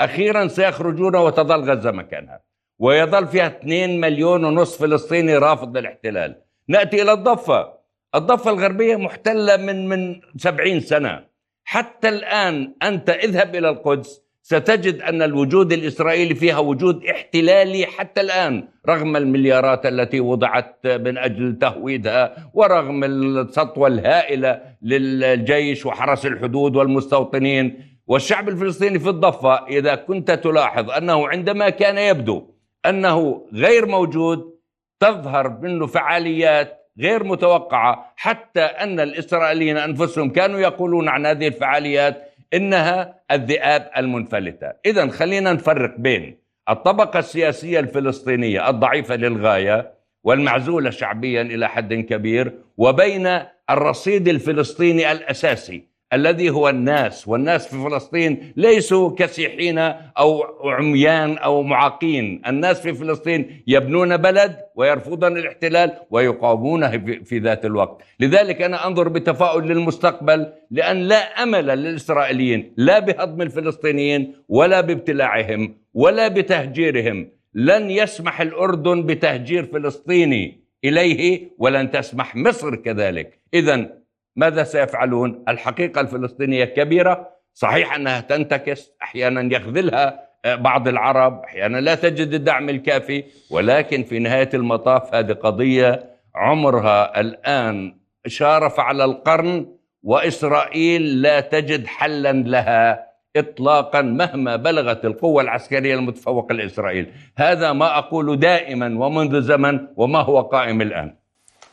[SPEAKER 6] أخيرا سيخرجون وتظل غزة مكانها. ويظل فيها 2 مليون ونصف فلسطيني رافض للاحتلال. نأتي إلى الضفة. الضفة الغربية محتلة من من سبعين سنة. حتى الآن أنت اذهب إلى القدس. ستجد أن الوجود الإسرائيلي فيها وجود احتلالي حتى الآن رغم المليارات التي وضعت من أجل تهويدها ورغم السطوة الهائلة للجيش وحرس الحدود والمستوطنين. والشعب الفلسطيني في الضفة إذا كنت تلاحظ أنه عندما كان يبدو أنه غير موجود تظهر منه فعاليات غير متوقعة حتى أن الإسرائيليين أنفسهم كانوا يقولون عن هذه الفعاليات إنها الذئاب المنفلتة. إذا خلينا نفرق بين الطبقة السياسية الفلسطينية الضعيفة للغاية والمعزولة شعبيا إلى حد كبير وبين الرصيد الفلسطيني الأساسي الذي هو الناس والناس في فلسطين ليسوا كسيحين أو عميان أو معاقين. الناس في فلسطين يبنون بلد ويرفضون الاحتلال ويقاومونه في ذات الوقت. لذلك أنا أنظر بتفاؤل للمستقبل لأن لا أمل للإسرائيليين لا بهضم الفلسطينيين ولا بابتلاعهم ولا بتهجيرهم. لن يسمح الأردن بتهجير فلسطيني إليه ولن تسمح مصر كذلك. اذا ماذا سيفعلون؟ الحقيقة الفلسطينية كبيرة صحيح أنها تنتكس أحيانا يخذلها آه، بعض العرب أحيانا لا تجد الدعم الكافي ولكن في نهاية المطاف هذه قضية عمرها الآن شارف على القرن وإسرائيل لا تجد حلا لها اطلاقا مهما بلغت القوة العسكرية المتفوقة لإسرائيل، هذا ما أقول دائما ومنذ زمن وما هو قائم الآن.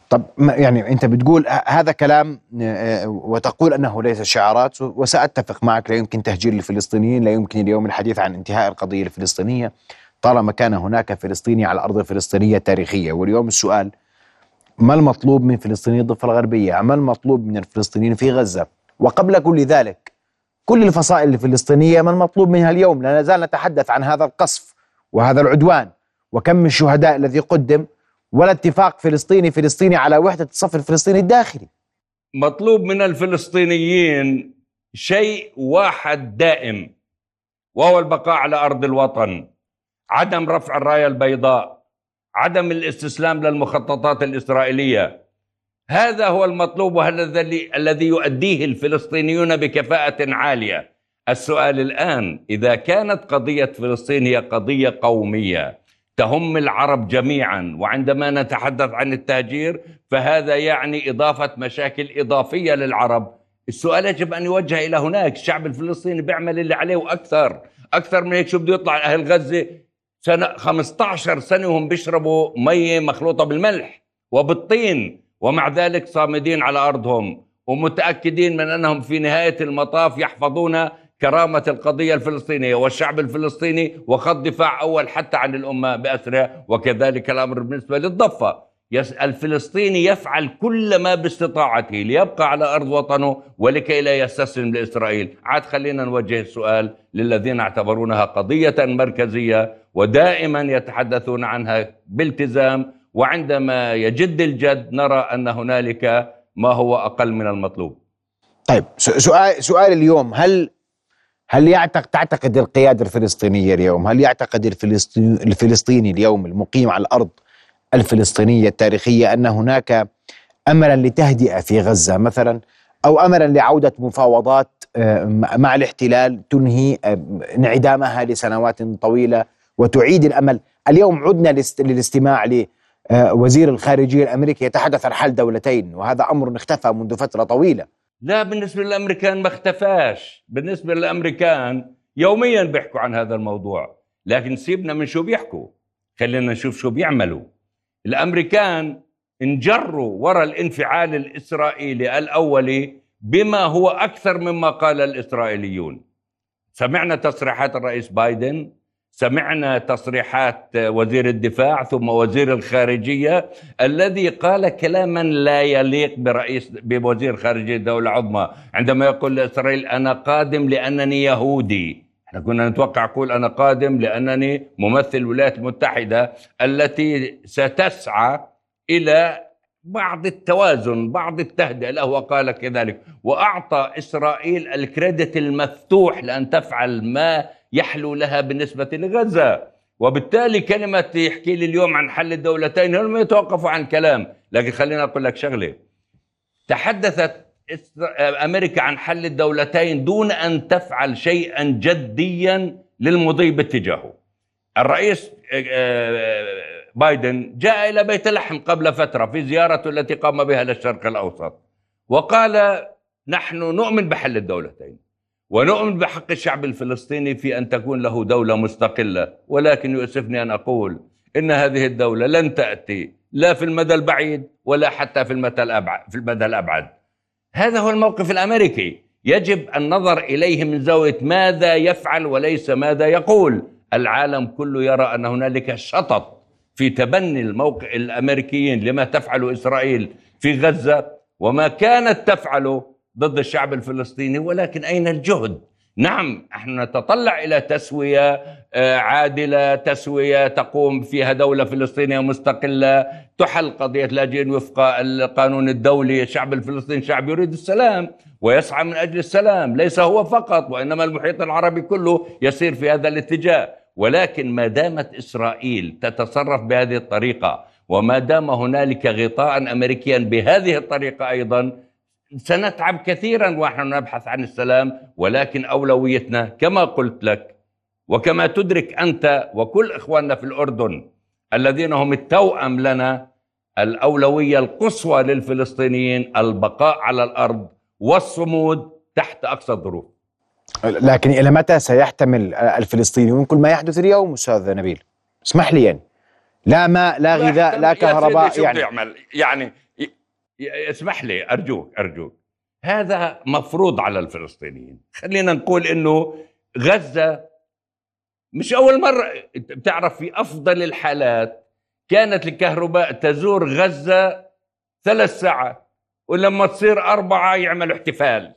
[SPEAKER 1] طب يعني انت بتقول هذا كلام آه، وتقول أنه ليس شعارات وسأتفق معك لا يمكن تهجير الفلسطينيين لا يمكن اليوم الحديث عن انتهاء القضية الفلسطينية طالما كان هناك فلسطيني على الأرض الفلسطينيه تاريخية واليوم السؤال ما المطلوب من فلسطيني الضفة الغربية؟ ما المطلوب من الفلسطينيين في غزة؟ وقبل كل ذلك كل الفصائل الفلسطينية ما المطلوب منها اليوم لا نزال نتحدث عن هذا القصف وهذا العدوان وكم الشهداء الذي قدم ولا اتفاق فلسطيني فلسطيني على وحدة الصف الفلسطيني الداخلي.
[SPEAKER 6] مطلوب من الفلسطينيين شيء واحد دائم وهو البقاء على أرض الوطن عدم رفع الراية البيضاء عدم الاستسلام للمخططات الإسرائيلية. هذا هو المطلوب وهذا الذي يؤديه الفلسطينيون بكفاءة عالية. السؤال الآن إذا كانت قضية فلسطين هي قضية قومية تهم العرب جميعا وعندما نتحدث عن التهجير فهذا يعني إضافة مشاكل إضافية للعرب. السؤال يجب أن يوجه إلى هناك الشعب الفلسطيني بيعمل اللي عليه وأكثر أكثر من هيك شو بده يطلع أهل غزة؟ سنة 15 سنة وهم بيشربوا مية مخلوطة بالملح وبالطين ومع ذلك صامدين على أرضهم ومتأكدين من أنهم في نهاية المطاف يحفظون كرامة القضية الفلسطينية والشعب الفلسطيني وخط دفاع أول حتى عن الأمة بأسرها وكذلك الأمر بالنسبة للضفة. الفلسطيني يفعل كل ما باستطاعته ليبقى على أرض وطنه ولكي لا يستسلم لإسرائيل. عاد خلينا نوجه السؤال للذين اعتبرونها قضية مركزية ودائما يتحدثون عنها بالتزام. وعندما يجد الجد نرى أن هنالك ما هو أقل من المطلوب.
[SPEAKER 1] طيب سؤال سؤال اليوم. هل هل يعتقد تعتقد القيادة الفلسطينية اليوم؟ هل يعتقد الفلسطيني, الفلسطيني اليوم المقيم على الأرض الفلسطينية التاريخية أن هناك أملا لتهدئة في غزة مثلا أو أملا لعودة مفاوضات آه، مع الاحتلال تنهي آه، انعدامها لسنوات طويلة وتعيد الأمل؟ اليوم عدنا للاستماع لوزير الخارجية الأمريكي يتحدث عن حل دولتين وهذا أمر اختفى منذ فترة طويلة.
[SPEAKER 6] لا بالنسبة للأمريكان ما اختفاش. بالنسبة للأمريكان يوميا بيحكوا عن هذا الموضوع. لكن سيبنا من شو بيحكوا. خلينا نشوف شو بيعملوا. الأمريكان انجروا وراء الانفعال الإسرائيلي الأولي بما هو أكثر مما قال الإسرائيليون. سمعنا تصريحات الرئيس بايدن. سمعنا تصريحات وزير الدفاع ثم وزير الخارجية الذي قال كلاما لا يليق برئيس بوزير خارجية الدولة العظمى. عندما يقول لإسرائيل أنا قادم لأنني يهودي. إحنا كنا نتوقع يقول أنا قادم لأنني ممثل الولايات المتحدة التي ستسعى إلى بعض التوازن بعض التهدئة. له وقال كذلك. وأعطى إسرائيل الكريدت المفتوح لأن تفعل ما يحلو لها بالنسبة لغزة وبالتالي كلمة يحكي لي اليوم عن حل الدولتين هم يتوقفوا عن كلام؟ لكن خلينا أقول لك شغلة. تحدثت أمريكا عن حل الدولتين دون أن تفعل شيئا جديا للمضي باتجاهه. الرئيس بايدن جاء إلى بيت لحم قبل فترة في زيارته التي قام بها للشرق الأوسط. وقال نحن نؤمن بحل الدولتين. ونؤمن بحق الشعب الفلسطيني في أن تكون له دولة مستقلة. ولكن يؤسفني أن أقول إن هذه الدولة لن تأتي لا في المدى البعيد ولا حتى في المدى الابعد في المدى الأبعد. هذا هو الموقف الأمريكي. يجب النظر إليه من زاوية ماذا يفعل وليس ماذا يقول. العالم كله يرى أن هنالك شطط في تبني الموقع الأمريكيين لما تفعل إسرائيل في غزة. وما كانت تفعله ضد الشعب الفلسطيني ولكن أين الجهد؟ نعم نحن نتطلع إلى تسوية آه، عادلة، تسوية تقوم فيها دولة فلسطينية مستقلة، تحل قضية اللاجئين وفق القانون الدولي، الشعب الفلسطيني شعب يريد السلام ويسعى من أجل السلام، ليس هو فقط وإنما المحيط العربي كله يسير في هذا الاتجاه، ولكن ما دامت إسرائيل تتصرف بهذه الطريقة وما دام هنالك غطاء امريكيا بهذه الطريقة أيضا سنتعب كثيرا ونحن نبحث عن السلام ولكن أولويتنا كما قلت لك وكما تدرك أنت وكل إخواننا في الأردن الذين هم التوأم لنا الأولوية القصوى للفلسطينيين البقاء على الأرض والصمود تحت أقصى الظروف.
[SPEAKER 1] لكن إلى متى سيحتمل الفلسطينيون كل ما يحدث اليوم أستاذ نبيل؟ اسمح لي يعني لا ماء لا غذاء لا كهرباء
[SPEAKER 6] يعني يعمل يعني اسمح لي أرجوك أرجوك. هذا مفروض على الفلسطينيين. خلينا نقول إنه غزة مش أول مرة بتعرف في أفضل الحالات كانت الكهرباء تزور غزة ثلاث ساعات ولما تصير أربعة يعملوا احتفال.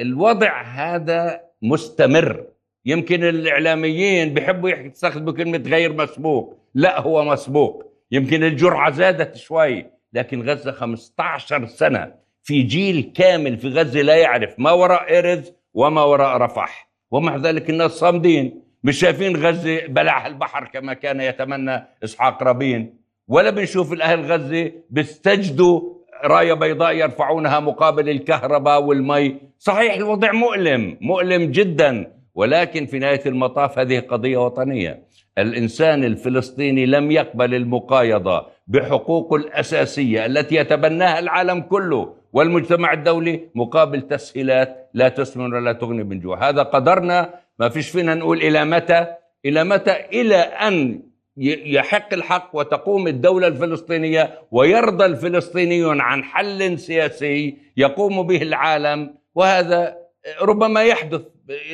[SPEAKER 6] الوضع هذا مستمر. يمكن الإعلاميين بيحبوا يستخدموا كلمة غير مسبوق. لا هو مسبوق. يمكن الجرعة زادت شوي. لكن غزة 15 سنة في جيل كامل في غزة لا يعرف ما وراء إرز وما وراء رفح. ومع ذلك الناس صامدين مش شايفين غزة بلعها البحر كما كان يتمنى إسحاق رابين. ولا بنشوف الأهل غزة بيستجدوا راية بيضاء يرفعونها مقابل الكهرباء والمي. صحيح الوضع مؤلم مؤلم جدا. ولكن في نهاية المطاف هذه قضية وطنية. الإنسان الفلسطيني لم يقبل المقايضة. بحقوقه الأساسية التي يتبناها العالم كله والمجتمع الدولي مقابل تسهيلات لا تسمن ولا تغني من جوع. هذا قدرنا. ما فيش فينا نقول إلى متى؟ إلى متى؟ إلى أن يحق الحق وتقوم الدولة الفلسطينية ويرضى الفلسطينيون عن حل سياسي يقوم به العالم. وهذا ربما يحدث.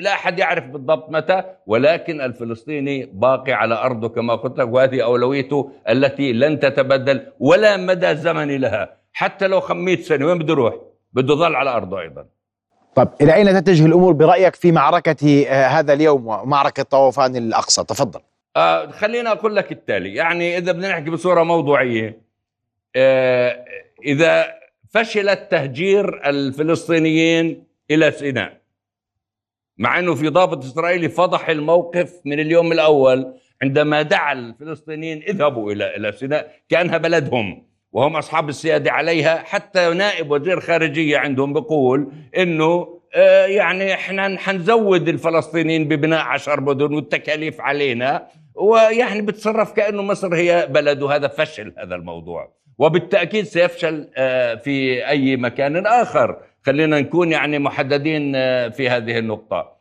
[SPEAKER 6] لا أحد يعرف بالضبط متى ولكن الفلسطيني باقي على أرضه كما قلت لك وهذه أولويته التي لن تتبدل ولا مدى زمني لها حتى لو 100 سنة وين بده يروح؟ بده يظل على أرضه أيضا.
[SPEAKER 1] طيب إلى أين تتجه الأمور برأيك في معركة آه، هذا اليوم ومعركة طوفان الأقصى؟ تفضل.
[SPEAKER 6] آه خلينا أقول لك التالي. يعني إذا بدنا نحكي بصورة موضوعية آه إذا فشل التهجير الفلسطينيين إلى سيناء مع إنه في ضابط إسرائيلي فضح الموقف من اليوم الأول عندما دعا الفلسطينيين اذهبوا إلى إلى سيناء كأنها بلدهم وهم أصحاب السيادة عليها حتى نائب وزير خارجية عندهم بيقول إنه آه يعني إحنا حنزود الفلسطينيين ببناء عشر مدن والتكاليف علينا ويعني بتصرف كأنه مصر هي بلد وهذا فشل هذا الموضوع. وبالتأكيد سيفشل آه في أي مكان آخر. خلينا نكون يعني محددين آه، في هذه النقطة.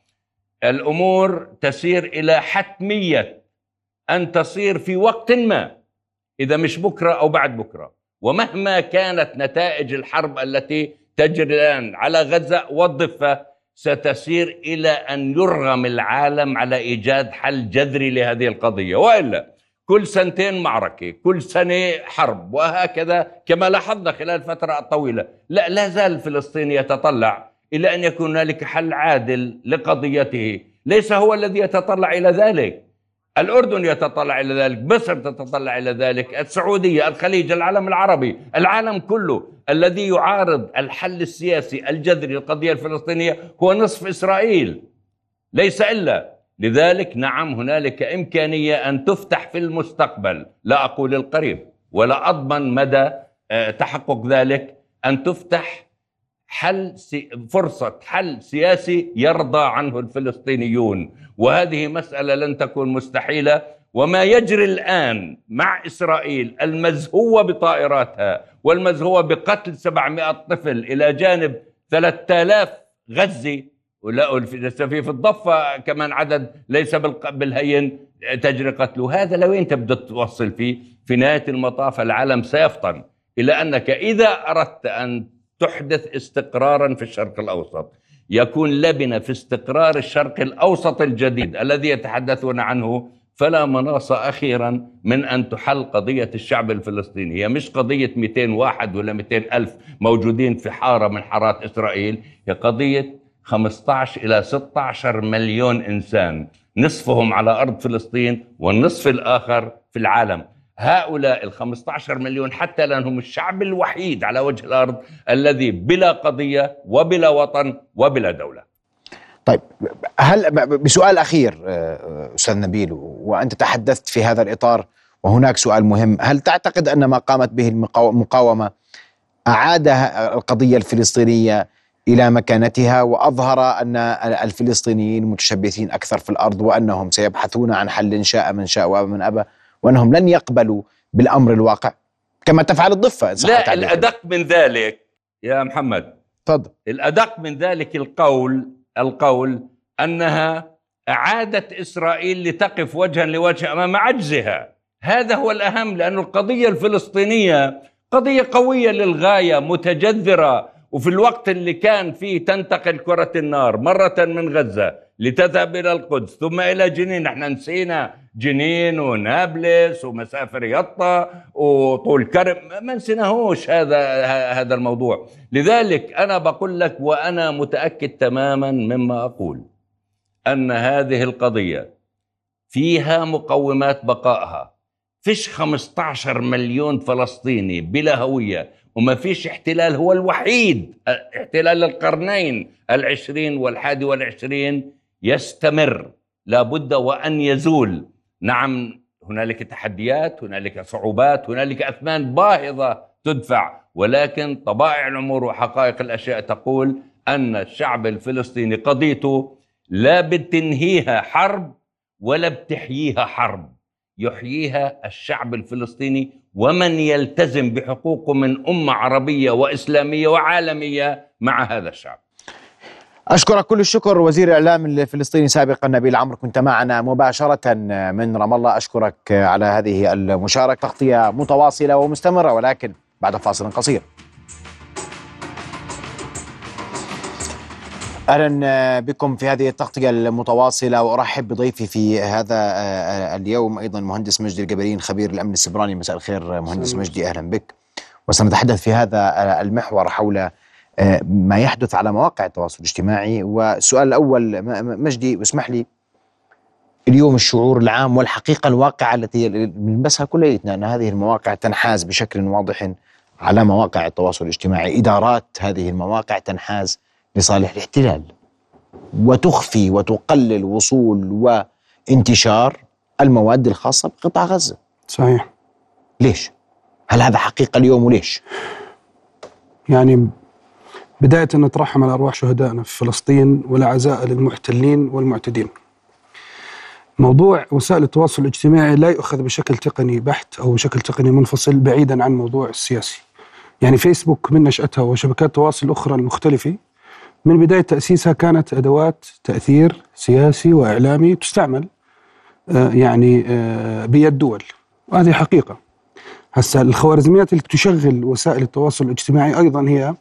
[SPEAKER 6] الأمور تسير إلى حتمية أن تصير في وقت ما إذا مش بكرة أو بعد بكرة. ومهما كانت نتائج الحرب التي تجري الآن على غزة والضفة ستسير إلى أن يرغم العالم على إيجاد حل جذري لهذه القضية. وإلا كل سنتين معركة كل سنة حرب وهكذا كما لاحظنا خلال الفترة الطويلة لا لا زال الفلسطيني يتطلع إلى أن يكون هنالك حل عادل لقضيته. ليس هو الذي يتطلع إلى ذلك. الأردن يتطلع إلى ذلك مصر تتطلع إلى ذلك السعودية الخليج العالم العربي العالم كله الذي يعارض الحل السياسي الجذري للقضية الفلسطينية هو نصف إسرائيل. ليس إلا لذلك نعم هنالك إمكانية أن تفتح في المستقبل لا أقول القريب ولا أضمن مدى آه، تحقق ذلك أن تفتح حل سي فرصة حل سياسي يرضى عنه الفلسطينيون. وهذه مسألة لن تكون مستحيلة. وما يجري الآن مع إسرائيل المزهوه بطائراتها والمزهوه بقتل 700 طفل إلى جانب 3000 غزي ولا في الضفة كمان عدد ليس بالهين تجري قتله. هذا لوين تبدأ توصل فيه في نهاية المطاف؟ العالم سيفطن إلى أنك إذا أردت أن تحدث استقرارا في الشرق الأوسط يكون لبنة في استقرار الشرق الأوسط الجديد الذي يتحدثون عنه. فلا مناص أخيرا من أن تحل قضية الشعب الفلسطيني. هي مش قضية 200 واحد ولا 200 ألف موجودين في حارة من حارات إسرائيل هي قضية 15 إلى 16 مليون إنسان. نصفهم على أرض فلسطين والنصف الآخر في العالم. هؤلاء ال 15 مليون حتى لانهم الشعب الوحيد على وجه الأرض الذي بلا قضية وبلا وطن وبلا دولة.
[SPEAKER 1] طيب هل بسؤال أخير آه، أستاذ نبيل وأنت تحدثت في هذا الإطار وهناك سؤال مهم، هل تعتقد أن ما قامت به المقاومة اعاد القضية الفلسطينية إلى مكانتها وأظهر أن الفلسطينيين متشبثين أكثر في الأرض وأنهم سيبحثون عن حل شاء من شاء وأبى من أبى وأنهم لن يقبلوا بالأمر الواقع. كما تفعل الضفة
[SPEAKER 6] لا الأدق من ذلك. يا محمد.
[SPEAKER 1] تفضل.
[SPEAKER 6] الأدق من ذلك القول القول أنها أعادت إسرائيل لتقف وجها لوجه أمام عجزها. هذا هو الأهم لأن القضية الفلسطينية قضية قوية للغاية متجذرة وفي الوقت اللي كان فيه تنتقل كرة النار مرة من غزة لتذهب إلى القدس ثم إلى جنين. إحنا نسينا جنين ونابلس ومسافر يطا وطول كرم. ما نسيناهوش هذا هذا الموضوع. لذلك أنا بقول لك وأنا متأكد تماما مما أقول أن هذه القضية فيها مقومات بقائها. فيش 15 مليون فلسطيني بلا هوية. وما فيش احتلال هو الوحيد. احتلال القرنين العشرين والحادي والعشرين يستمر. لابد وأن يزول. نعم هنالك تحديات هنالك صعوبات هنالك أثمان باهظة تدفع. ولكن طبائع الأمور وحقائق الأشياء تقول أن الشعب الفلسطيني قضيته لا بتنهيها حرب ولا بتحييها حرب. يحييها الشعب الفلسطيني ومن يلتزم بحقوقه من أمة عربية وإسلامية وعالمية مع هذا الشعب.
[SPEAKER 1] أشكرك كل الشكر وزير الاعلام الفلسطيني سابقا نبيل عمرو كنت معنا مباشرة من رام الله أشكرك على هذه المشاركة تغطية متواصلة ومستمرة ولكن بعد فاصل قصير. أهلا بكم في هذه التغطية المتواصلة وأرحب بضيفي في هذا آه، اليوم. أيضا مهندس مجدي الجبرين خبير الأمن السبراني. مساء الخير مهندس مجدي. أهلا بك. وسنتحدث في هذا المحور حول آه، ما يحدث على مواقع التواصل الاجتماعي. والسؤال الأول مجدي اسمح لي. اليوم الشعور العام والحقيقة الواقعة التي نلبسها كليتنا أن هذه المواقع تنحاز بشكل واضح على مواقع التواصل الاجتماعي. إدارات هذه المواقع تنحاز لصالح الاحتلال. وتخفي وتقلل وصول وانتشار المواد الخاصة بقطاع غزة.
[SPEAKER 7] صحيح.
[SPEAKER 1] ليش؟ هل هذا حقيقة اليوم وليش؟
[SPEAKER 7] يعني بداية نترحم على أرواح شهدائنا في فلسطين والعزاء للمحتلين والمعتدين. موضوع وسائل التواصل الاجتماعي لا يؤخذ بشكل تقني بحت أو بشكل تقني منفصل بعيدا عن موضوع السياسي. يعني فيسبوك من نشأتها وشبكات التواصل الأخرى المختلفة من بداية تأسيسها كانت أدوات تأثير سياسي وإعلامي تستعمل آه، يعني آه، بيد دول. وهذه حقيقة. هسا الخوارزميات اللي تشغل وسائل التواصل الاجتماعي أيضا هي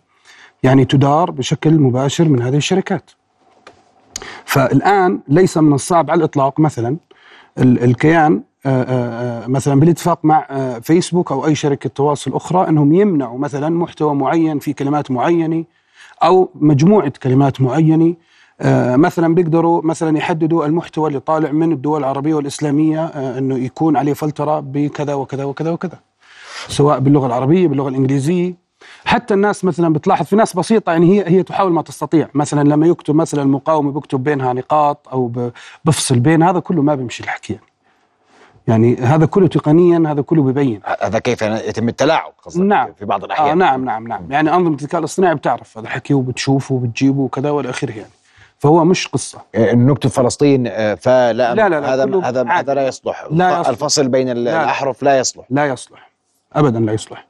[SPEAKER 7] يعني تدار بشكل مباشر من هذه الشركات. فالآن ليس من الصعب على الإطلاق مثلا الكيان آه، مثلا بالاتفاق مع فيسبوك أو أي شركة تواصل أخرى إنهم يمنعوا مثلا محتوى معين في كلمات معينة أو مجموعة كلمات معينة آه، مثلا بيقدروا مثلا يحددوا المحتوى اللي طالع من الدول العربية والإسلامية آه، إنه يكون عليه فلترة بكذا وكذا وكذا وكذا سواء باللغة العربية باللغة الإنجليزية حتى الناس مثلا بتلاحظ في ناس بسيطة يعني هي هي تحاول ما تستطيع مثلا لما يكتب مثلا المقاومة بيكتب بينها نقاط أو بفصل بين هذا كله ما بيمشي الحكي يعني. يعني هذا كله تقنيا هذا كله بيبين
[SPEAKER 1] هذا كيف يتم التلاعب خاصة
[SPEAKER 7] نعم.
[SPEAKER 1] في بعض
[SPEAKER 7] آه
[SPEAKER 1] الأحيان؟
[SPEAKER 7] نعم نعم نعم. يعني انظمه الذكاء الاصطناعي بتعرف هذا الحكي وبتشوفه وبتجيبه وكذا والى آخره يعني. فهو مش قصة.
[SPEAKER 1] آه، نكتب فلسطين آه، فلا
[SPEAKER 7] لا، لا، لا،
[SPEAKER 1] هذا هذا. هذا لا يصلح.
[SPEAKER 7] لا يصلح.
[SPEAKER 1] الفصل بين
[SPEAKER 7] لا، لا.
[SPEAKER 1] الأحرف لا يصلح.
[SPEAKER 7] لا يصلح. ابدا لا يصلح.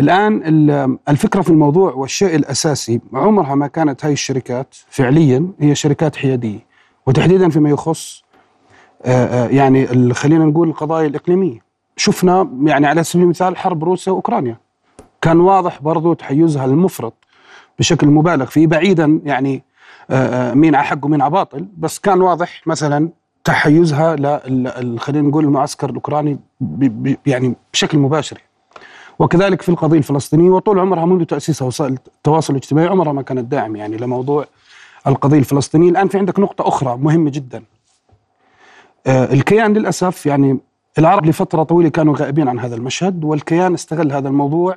[SPEAKER 7] الآن ال- الفكرة في الموضوع والشيء الأساسي عمرها ما كانت هاي الشركات فعليا هي شركات حيادية. وتحديدا فيما يخص آه، آه، يعني ال- خلينا نقول القضايا الإقليمية. شفنا يعني على سبيل المثال حرب روسيا وأوكرانيا. كان واضح برضو تحيزها المفرط بشكل مبالغ فيه بعيدا يعني آه، آه، مين على حق ومين على باطل بس كان واضح مثلا تحيزها خلينا نقول المعسكر الأوكراني يعني بشكل مباشر. وكذلك في القضية الفلسطينية وطول عمرها منذ تاسيسها وسائل التواصل الاجتماعي عمرها ما كانت داعم يعني لموضوع القضية الفلسطينية. الآن في عندك نقطة أخرى مهمة جدا. آه، الكيان للأسف يعني العرب لفترة طويلة كانوا غائبين عن هذا المشهد والكيان استغل هذا الموضوع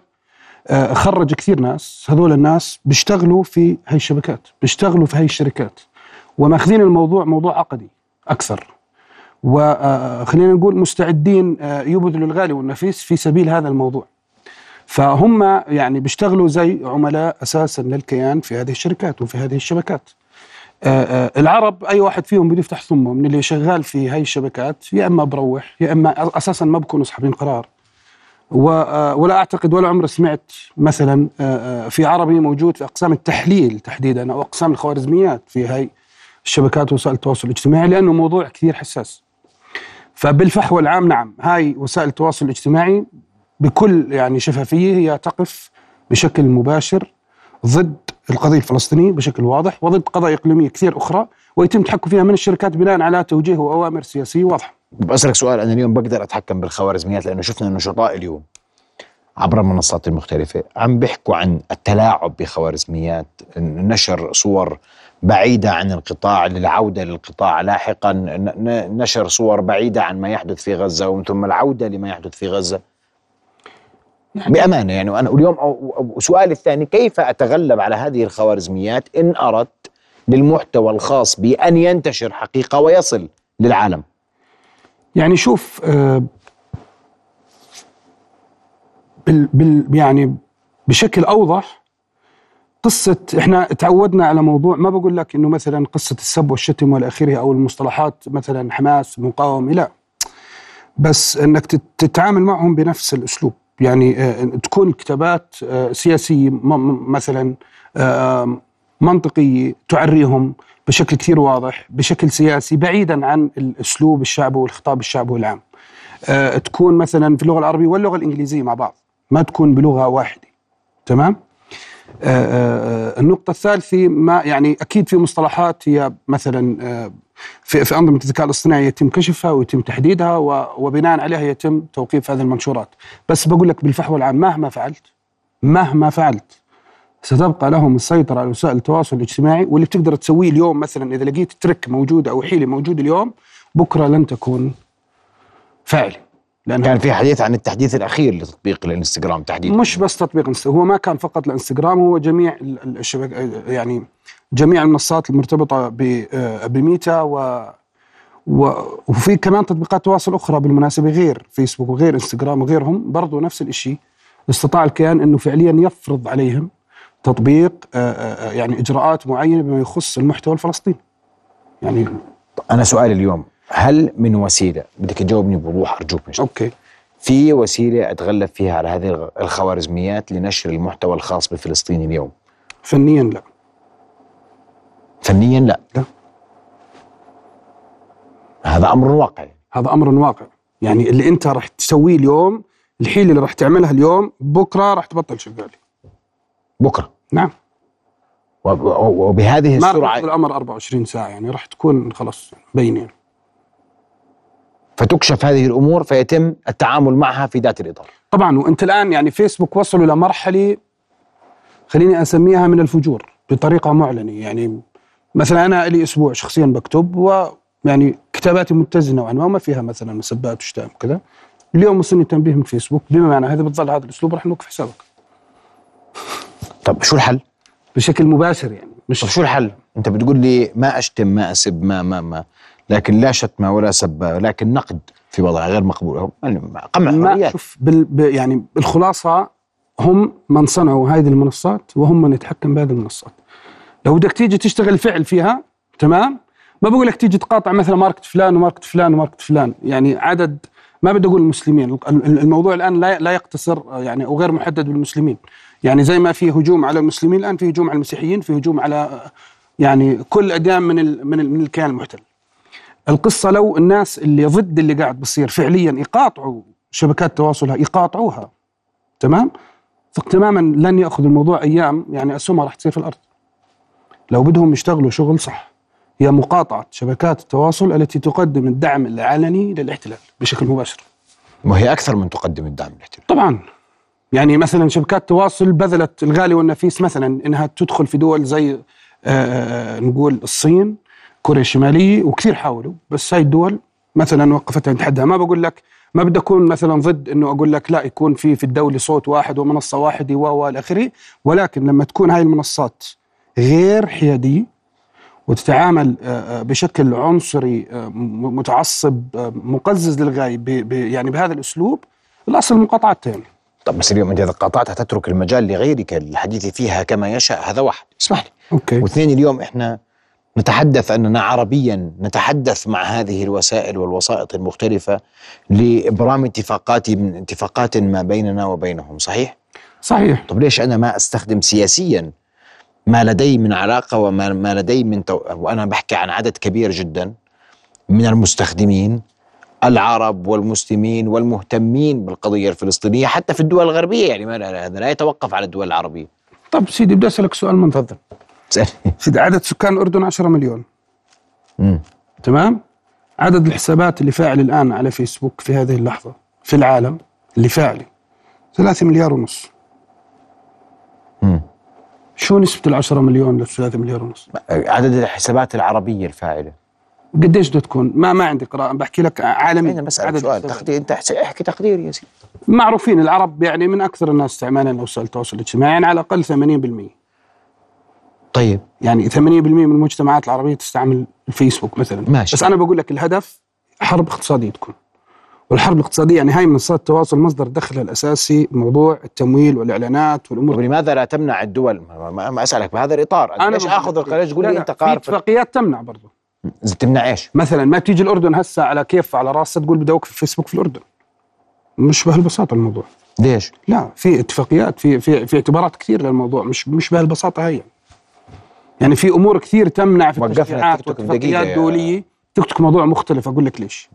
[SPEAKER 7] آه، خرج كثير ناس هذول الناس بيشتغلوا في هاي الشبكات بيشتغلوا في هاي الشركات وماخذين الموضوع موضوع عقدي أكثر وخلينا نقول مستعدين آه، يبذلوا الغالي والنفيس في سبيل هذا الموضوع. فهم يعني بيشتغلوا زي عملاء أساسا للكيان في هذه الشركات وفي هذه الشبكات. آه، آه، العرب أي واحد فيهم بده يفتح ثمه من اللي شغال في هاي الشبكات يا إما بروح يا إما أساسا ما بكونوا صاحبين قرار. آه، ولا أعتقد ولا عمري سمعت مثلا آه، آه، في عربي موجود في أقسام التحليل تحديدا أو أقسام الخوارزميات في هاي الشبكات وسائل التواصل الاجتماعي لأنه موضوع كثير حساس. فبالفحوى العام نعم هاي وسائل التواصل الاجتماعي بكل يعني شفافية هي تقف بشكل مباشر ضد القضية الفلسطينية بشكل واضح وضد قضايا إقليمية كثير أخرى ويتم التحكم فيها من الشركات بناء على توجيه وأوامر سياسية واضحة.
[SPEAKER 1] بسألك سؤال أنا اليوم بقدر أتحكم بالخوارزميات لأنه شفنا النشطاء اليوم عبر المنصات المختلفة عم بيحكوا عن التلاعب بخوارزميات نشر صور بعيدة عن القطاع للعودة للقطاع لاحقا نشر صور بعيدة عن ما يحدث في غزة ومن ثم العودة لما يحدث في غزة بأمانة يعني وأنا اليوم سؤالي الثاني كيف أتغلب على هذه الخوارزميات إن أردت للمحتوى الخاص بي أن ينتشر حقيقة ويصل للعالم؟
[SPEAKER 7] يعني شوف آه، بال بال يعني بشكل أوضح قصة إحنا تعودنا على موضوع ما بقول لك إنه مثلا قصة السب والشتم والى اخره أو المصطلحات مثلا حماس مقاومة لا. بس إنك تت- تتعامل معهم بنفس الأسلوب. يعني آه، تكون كتابات آه، سياسية مثلا آه، منطقية تعريهم بشكل كثير واضح بشكل سياسي بعيدا عن الأسلوب الشعبي والخطاب الشعبي العام تكون مثلا في اللغة العربية واللغة الإنجليزية مع بعض ما تكون بلغة واحدة. تمام؟ النقطة الثالثة ما يعني أكيد في مصطلحات هي مثلا آه، في في أنظمة الذكاء الاصطناعي يتم كشفها ويتم تحديدها وبناء عليها يتم توقيف هذه المنشورات. بس بقول لك بالفحوى العام مهما فعلت مهما فعلت ستبقى لهم السيطرة على وسائل التواصل الاجتماعي واللي بتقدر تسويه اليوم مثلا إذا لقيت ترك موجودة أو حيلة موجودة اليوم بكرة لن تكون فاعلة لأنها
[SPEAKER 1] كان في حديث عن التحديث الأخير لتطبيق الانستغرام تحديدا.
[SPEAKER 7] مش بس تطبيق انستغرام هو ما كان فقط الانستغرام هو جميع ال- ال- الشبك يعني جميع المنصات المرتبطة ب- آه، بميتا و وفي كمان تطبيقات تواصل أخرى بالمناسبة غير فيسبوك وغير انستغرام وغيرهم. برضو نفس الشيء استطاع الكيان إنه فعليا يفرض عليهم تطبيق آه، آه، يعني إجراءات معينة بما يخص المحتوى الفلسطيني. يعني
[SPEAKER 1] أنا سؤالي اليوم هل من وسيلة؟ بدك تجاوبني بوضوح أرجوك مش
[SPEAKER 7] أوكي.
[SPEAKER 1] في وسيلة أتغلب فيها على هذه الخوارزميات لنشر المحتوى الخاص بفلسطين اليوم؟
[SPEAKER 7] فنيا لا.
[SPEAKER 1] فنيا لا.
[SPEAKER 7] لا.
[SPEAKER 1] هذا أمر واقعي
[SPEAKER 7] هذا أمر واقع. يعني اللي أنت راح تسويه اليوم الحيله اللي راح تعملها اليوم بكرة راح تبطل شغاله
[SPEAKER 1] بكرة؟
[SPEAKER 7] نعم.
[SPEAKER 1] وب- وبهذه
[SPEAKER 7] ما
[SPEAKER 1] السرعة
[SPEAKER 7] ياخذ الأمر 24 ساعة يعني راح تكون خلاص بينه يعني.
[SPEAKER 1] فتكشف هذه الأمور فيتم التعامل معها في ذات الإطار.
[SPEAKER 7] طبعا وأنت الآن يعني فيسبوك وصلوا لمرحله خليني أسميها من الفجور بطريقة معلنة. يعني مثلا أنا لي أسبوع شخصيا بكتب ويعني كتاباتي متزنة نوعا ما وما فيها مثلا مسبات وشتائم وكذا. اليوم وصلني تنبيه من فيسبوك. بما معنى هذا؟ بتظل هذا الأسلوب راح نوقف حسابك.
[SPEAKER 1] طب شو الحل؟
[SPEAKER 7] بشكل مباشر يعني مش
[SPEAKER 1] طب شو الحل؟ أنت بتقول لي ما أشتم ما أسب ما ما ما. لكن لا شتم ولا سب لكن نقد في وضع غير مقبول. يعني قمع
[SPEAKER 7] ما شوف بال يعني الخلاصه هم من صنعوا هذه المنصات وهم من يتحكم بهذه المنصات. لو بدك تيجي تشتغل فعل فيها تمام؟ ما بقول لك تيجي تقاطع مثلا ماركت فلان وماركت فلان وماركت فلان. يعني عدد ما بدي أقول المسلمين. ال- ال- الموضوع الآن لا لا يقتصر يعني أو غير محدد بالمسلمين. يعني زي ما في هجوم على المسلمين الآن في هجوم على المسيحيين في هجوم على يعني كل الاديان من من الكيان المحتل. القصة لو الناس اللي ضد اللي قاعد بصير فعليا يقاطعوا شبكات التواصل هاي يقاطعوها تمام؟ ثق تماما لن يأخذ الموضوع أيام يعني اسهمها راح تصير في الأرض. لو بدهم يشتغلوا شغل صح هي مقاطعة شبكات التواصل التي تقدم الدعم العلني للاحتلال بشكل مباشر.
[SPEAKER 1] وهي أكثر من تقدم الدعم للاحتلال.
[SPEAKER 7] طبعا. يعني مثلا شبكات التواصل بذلت الغالي والنفيس مثلا إنها تدخل في دول زي آه، آه، نقول الصين كوريا الشمالية وكثير حاولوا بس هاي الدول مثلا وقفت عند حدها. ما بقول لك ما بدي أكون مثلا ضد إنه أقول لك لا يكون في في الدولة صوت واحد ومنصة واحدة و و إلى آخره. ولكن لما تكون هاي المنصات غير حيادية وتتعامل آه، آه، بشكل عنصري آه، متعصب مقزز للغاية يعني بهذا الأسلوب الاصل المقاطعه يعني
[SPEAKER 1] طب بس اليوم انت إذا قاطعتها تترك المجال لغيرك للحديث فيها كما يشاء هذا واحد. اسمح لي.
[SPEAKER 7] أوكي.
[SPEAKER 1] واثنين اليوم إحنا نتحدث أننا عربيا نتحدث مع هذه الوسائل والوسائط المختلفة لابرام اتفاقات من اتفاقات ما بيننا وبينهم صحيح؟
[SPEAKER 7] صحيح.
[SPEAKER 1] طب ليش أنا ما أستخدم سياسيا ما لدي من علاقة وما ما لدي من تو... وأنا بحكي عن عدد كبير جدا من المستخدمين العرب والمسلمين والمهتمين بالقضية الفلسطينية حتى في الدول الغربية يعني ما هذا لا يتوقف على الدول العربية.
[SPEAKER 7] طب سيدي بدي أسألك سؤال من تفضل
[SPEAKER 1] اسالني
[SPEAKER 7] سيدي عدد سكان الأردن 10 مليون
[SPEAKER 1] مم.
[SPEAKER 7] تمام عدد الحسابات اللي فاعل الآن على فيسبوك في هذه اللحظة في العالم اللي فاعله 3 مليار ونص
[SPEAKER 1] مم.
[SPEAKER 7] شو نسبة ال 10 مليون لل 3 مليار ونص؟
[SPEAKER 1] عدد الحسابات العربية الفاعلة
[SPEAKER 7] قديش بدها تكون؟ ما ما عندي قراءة بحكي لك عالمي
[SPEAKER 1] أنا بسألك
[SPEAKER 7] عدد
[SPEAKER 1] سؤال. تقدير أنت احكي تقدير يا سيدي
[SPEAKER 7] معروفين العرب يعني من أكثر الناس استعمالا لوسائل التواصل الاجتماعي يعني على الأقل 80%
[SPEAKER 1] طيب
[SPEAKER 7] يعني 80% من المجتمعات العربية تستعمل الفيسبوك مثلا.
[SPEAKER 1] ماشي.
[SPEAKER 7] بس أنا بقول لك الهدف حرب اقتصادية تكون. والحرب الاقتصادية يعني هاي منصات التواصل مصدر دخلها الأساسي موضوع التمويل والإعلانات
[SPEAKER 1] والأمور. لماذا لا تمنع الدول؟ ما, ما, أسألك بهذا الإطار. أنا ليش
[SPEAKER 7] آخذ
[SPEAKER 1] القرار؟ تقول لي أنت
[SPEAKER 7] في
[SPEAKER 1] قارب
[SPEAKER 7] اتفاقيات تمنع برضه
[SPEAKER 1] تمنع إيش؟
[SPEAKER 7] مثلا ما تيجي الأردن هسه على كيف على راسها تقول بدي اوقف فيسبوك في الأردن؟ مش بهالبساطة الموضوع.
[SPEAKER 1] ليش؟
[SPEAKER 7] لا في اتفاقيات في في في اعتبارات كثير للموضوع مش مش بهالبساطة هي يعني في أمور كثير تمنع في التشريعات
[SPEAKER 1] التيك توك
[SPEAKER 7] واتفاقيات
[SPEAKER 1] بدقيقة يا-
[SPEAKER 7] دولية. تيك توك موضوع مختلف أقول لك ليش.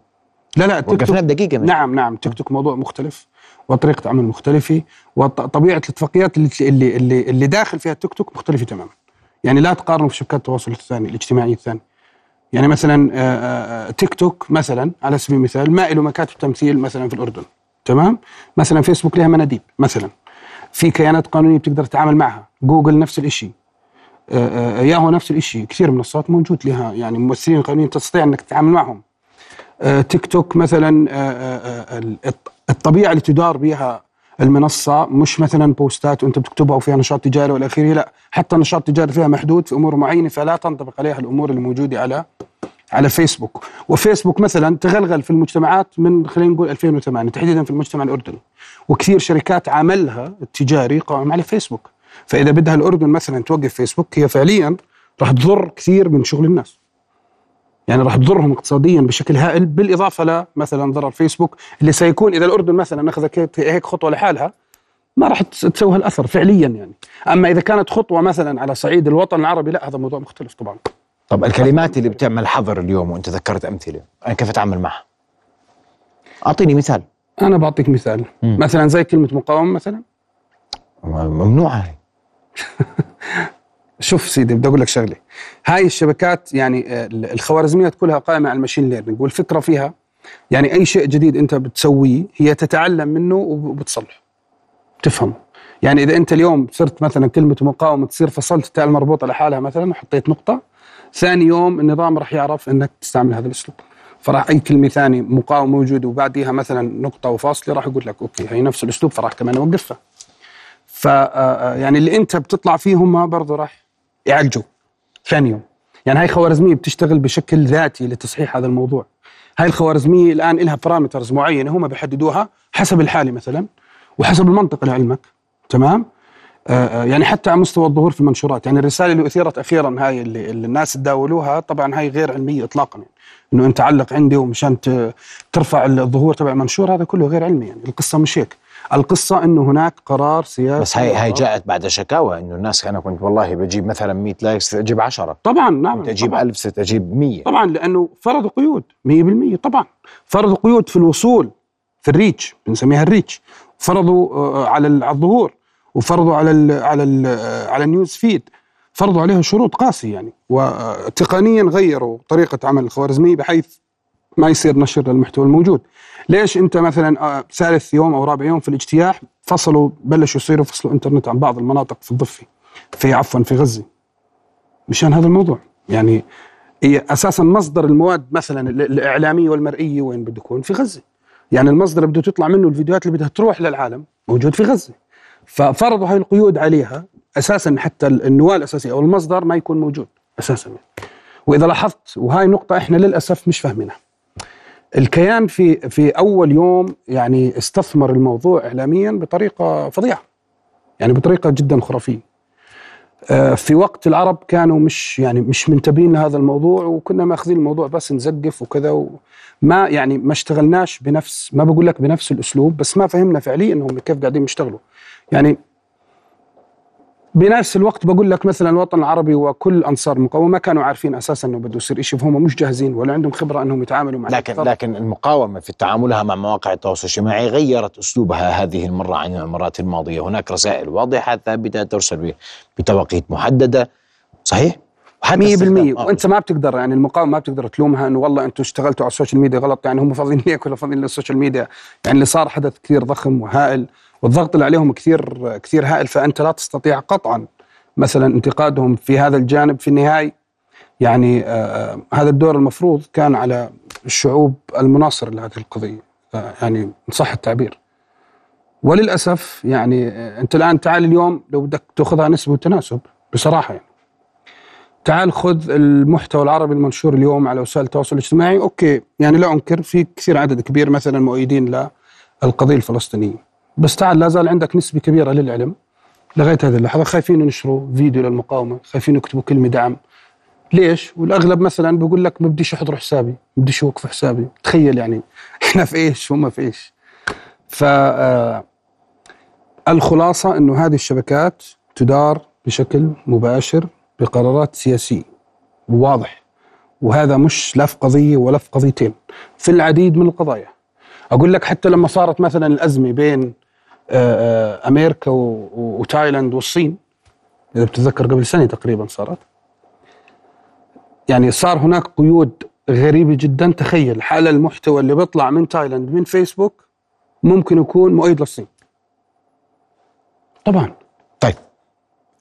[SPEAKER 7] لا لا
[SPEAKER 1] وقفنا
[SPEAKER 7] توك
[SPEAKER 1] بدقيقة من
[SPEAKER 7] نعم نعم تيك توك موضوع مختلف وطريقة عمل مختلفة وطبيعه الاتفاقيات اللي اللي اللي, اللي داخل فيها التيك توك مختلفة تماما. يعني لا تقارنوا في شبكات التواصل الثانية الاجتماعيه الثانية يعني مثلا آه، آه، تيك توك مثلا على سبيل المثال ما له مكاتب تمثيل مثلا في الأردن. تمام؟ مثلا فيسبوك لها مناديب مثلا. في كيانات قانونية بتقدر تتعامل معها. جوجل نفس الشيء آه، آه، ياهو نفس الشيء كثير منصات موجود لها يعني ممثلين قانونيين تستطيع إنك تتعامل معهم. آه، تيك توك مثلا آه، آه، آه، الط- الطبيعة اللي تدار بها المنصة مش مثلا بوستات وأنت بتكتبها وفيها نشاط تجاري والى اخره لا. حتى النشاط التجاري فيها محدود في أمور معينة فلا تنطبق عليها الأمور الموجوده على على فيسبوك. وفيسبوك مثلا تغلغل في المجتمعات من خلينا نقول 2008 تحديدا في المجتمع الأردني. وكثير شركات عملها التجاري قائم على فيسبوك. فإذا بدها الأردن مثلا توقف فيسبوك هي فعليا راح تضر كثير من شغل الناس. يعني راح تضرهم اقتصاديا بشكل هائل بالإضافة لمثلا ضرر فيسبوك اللي سيكون إذا الأردن مثلا أخذت هيك- خطوة لحالها ما راح تس- تسوي هالأثر فعليا يعني. أما إذا كانت خطوة مثلا على صعيد الوطن العربي لا هذا موضوع مختلف طبعا.
[SPEAKER 1] طب الكلمات اللي بتعمل حظر اليوم وأنت ذكرت أمثلة أنا كيف اتعامل معها؟ أعطيني مثال.
[SPEAKER 7] أنا بعطيك مثال.
[SPEAKER 1] مم.
[SPEAKER 7] مثلا زي كلمة مقاومة مثلا.
[SPEAKER 1] ممنوعه هي
[SPEAKER 7] شوف سيدي بدي أقول لك شغلة. هاي الشبكات يعني آه، الخوارزميات كلها قائمة على ال machine learning والفكرة فيها. يعني أي شيء جديد أنت بتسويه هي تتعلم منه وب- وبتصلحه تفهمه يعني إذا أنت اليوم صرت مثلا كلمة مقاومة تصير فصلت التاء المربوطه لحالها مثلا وحطيت نقطة ثاني يوم النظام راح يعرف إنك تستعمل هذا الأسلوب. فراح أي كلمة ثانية مقاومة موجودة وبعديها مثلا نقطة وفاصلة راح يقول لك أوكي هي نفس الأسلوب فراح كمان يوقفها ف آه، يعني اللي انت بتطلع فيه هم برضه راح يعالجوا ثاني يوم. يعني هاي خوارزمية بتشتغل بشكل ذاتي لتصحيح هذا الموضوع. هاي الخوارزمية الآن لها parameters معينة هم بيحددوها حسب الحالة مثلا وحسب المنطقة لعلمك. تمام؟ آه، آه، يعني حتى على مستوى الظهور في المنشورات. يعني الرسالة اللي أثيرت أخيرا هاي اللي, اللي الناس تداولوها طبعا هاي غير علمية اطلاقا. يعني إنه أنت علق عندي ومشان ترفع الظهور تبع المنشور هذا كله غير علمي. يعني القصة مش هيك. القصة إنه هناك قرار سياسي
[SPEAKER 1] بس هاي هاي جاءت بعد شكاوى إنه الناس أنا كنت والله بجيب مثلا 100 likes أجيب 10
[SPEAKER 7] طبعا نعم
[SPEAKER 1] كنت أجيب 1000 ست أجيب 100
[SPEAKER 7] طبعا لأنه فرضوا قيود 100% طبعا. فرضوا قيود في الوصول في ال reach بنسميها ال reach. فرضوا آه، على الظهور وفرضوا على ال على ال على ال news feed. فرضوا عليها شروط قاسية يعني وتقنيا غيروا طريقة عمل الخوارزمية بحيث ما يصير نشر للمحتوى الموجود. ليش انت مثلا آه، ثالث يوم أو رابع يوم في الاجتياح فصلوا بلشوا يصيروا فصلوا انترنت عن بعض المناطق في الضفة في عفوا في غزة. مشان هذا الموضوع. يعني هي أساسا مصدر المواد مثلا الإعلامية والمرئية وين بده يكون؟ في غزة. يعني المصدر بده تطلع منه الفيديوهات اللي بدها تروح للعالم موجود في غزة. ففرضوا هاي القيود عليها أساسا حتى النواه الأساسية أو المصدر ما يكون موجود أساسا. وإذا لاحظت وهاي نقطة إحنا للأسف مش فاهمينها. الكيان في في أول يوم يعني استثمر الموضوع اعلاميا بطريقة فظيعة يعني بطريقة جدا خرافية. آه، في وقت العرب كانوا مش يعني مش منتبهين لهذا الموضوع وكنا ماخذين الموضوع بس نزقف وكذا وما يعني ما اشتغلناش بنفس ما بقول لك بنفس الأسلوب بس ما فهمنا فعليا انهم كيف قاعدين يشتغلوا. يعني بنفس الوقت بقول لك مثلا الوطن العربي وكل أنصار المقاومة ما كانوا عارفين أساسا إنه بده يصير شيء فهم مش جاهزين ولا عندهم خبرة إنهم يتعاملوا مع
[SPEAKER 1] لكن الفرق. لكن المقاومة في تعاملها مع مواقع التواصل الاجتماعي غيرت أسلوبها هذه المرة عن المرات الماضية، هناك رسائل واضحة ثابتة ترسل بتوقيت محددة صحيح؟
[SPEAKER 7] 100% وأنت ما بتقدر يعني المقاومة ما بتقدر تلومها إنه والله أنتم اشتغلتوا على ال social media غلط يعني هم فاضيين لك ولا فاضيين لل social media. يعني اللي صار حدث كثير ضخم وهائل والضغط اللي عليهم كثير كثير هائل. فأنت لا تستطيع قطعا مثلا انتقادهم في هذا الجانب في النهاية. يعني آه هذا الدور المفروض كان على الشعوب المناصرة لهذه القضية. آه يعني إن صح التعبير. وللأسف يعني آه أنت الآن تعال اليوم لو بدك تأخذها نسبة وتناسب بصراحة يعني. تعال خذ المحتوى العربي المنشور اليوم على وسائل التواصل الاجتماعي. أوكي يعني لا أنكر في كثير عدد كبير مثلا مؤيدين للقضيه الفلسطينية. بس تعال لا زال عندك نسبة كبيرة للعلم لغاية هذه اللحظة. خايفين ينشروا فيديو للمقاومة خايفين يكتبوا كلمة دعم. ليش؟ والأغلب مثلا بيقول لك ما بديش يحضروا حسابي ما بديش يوقفوا حسابي. تخيل يعني إحنا في إيش هم في إيش. ف آه، الخلاصة إنه هذه الشبكات تدار بشكل مباشر بقرارات سياسية. واضح. وهذا مش لا في قضية ولا في قضيتين. في العديد من القضايا. أقول لك حتى لما صارت مثلا الأزمة بين آه، آه، أمريكا وتايوان والصين إذا بتتذكر قبل سنة تقريبا صارت. يعني صار هناك قيود غريبة جدا. تخيل حال المحتوى اللي بيطلع من تايلاند من فيسبوك ممكن يكون مؤيد للصين. طبعا.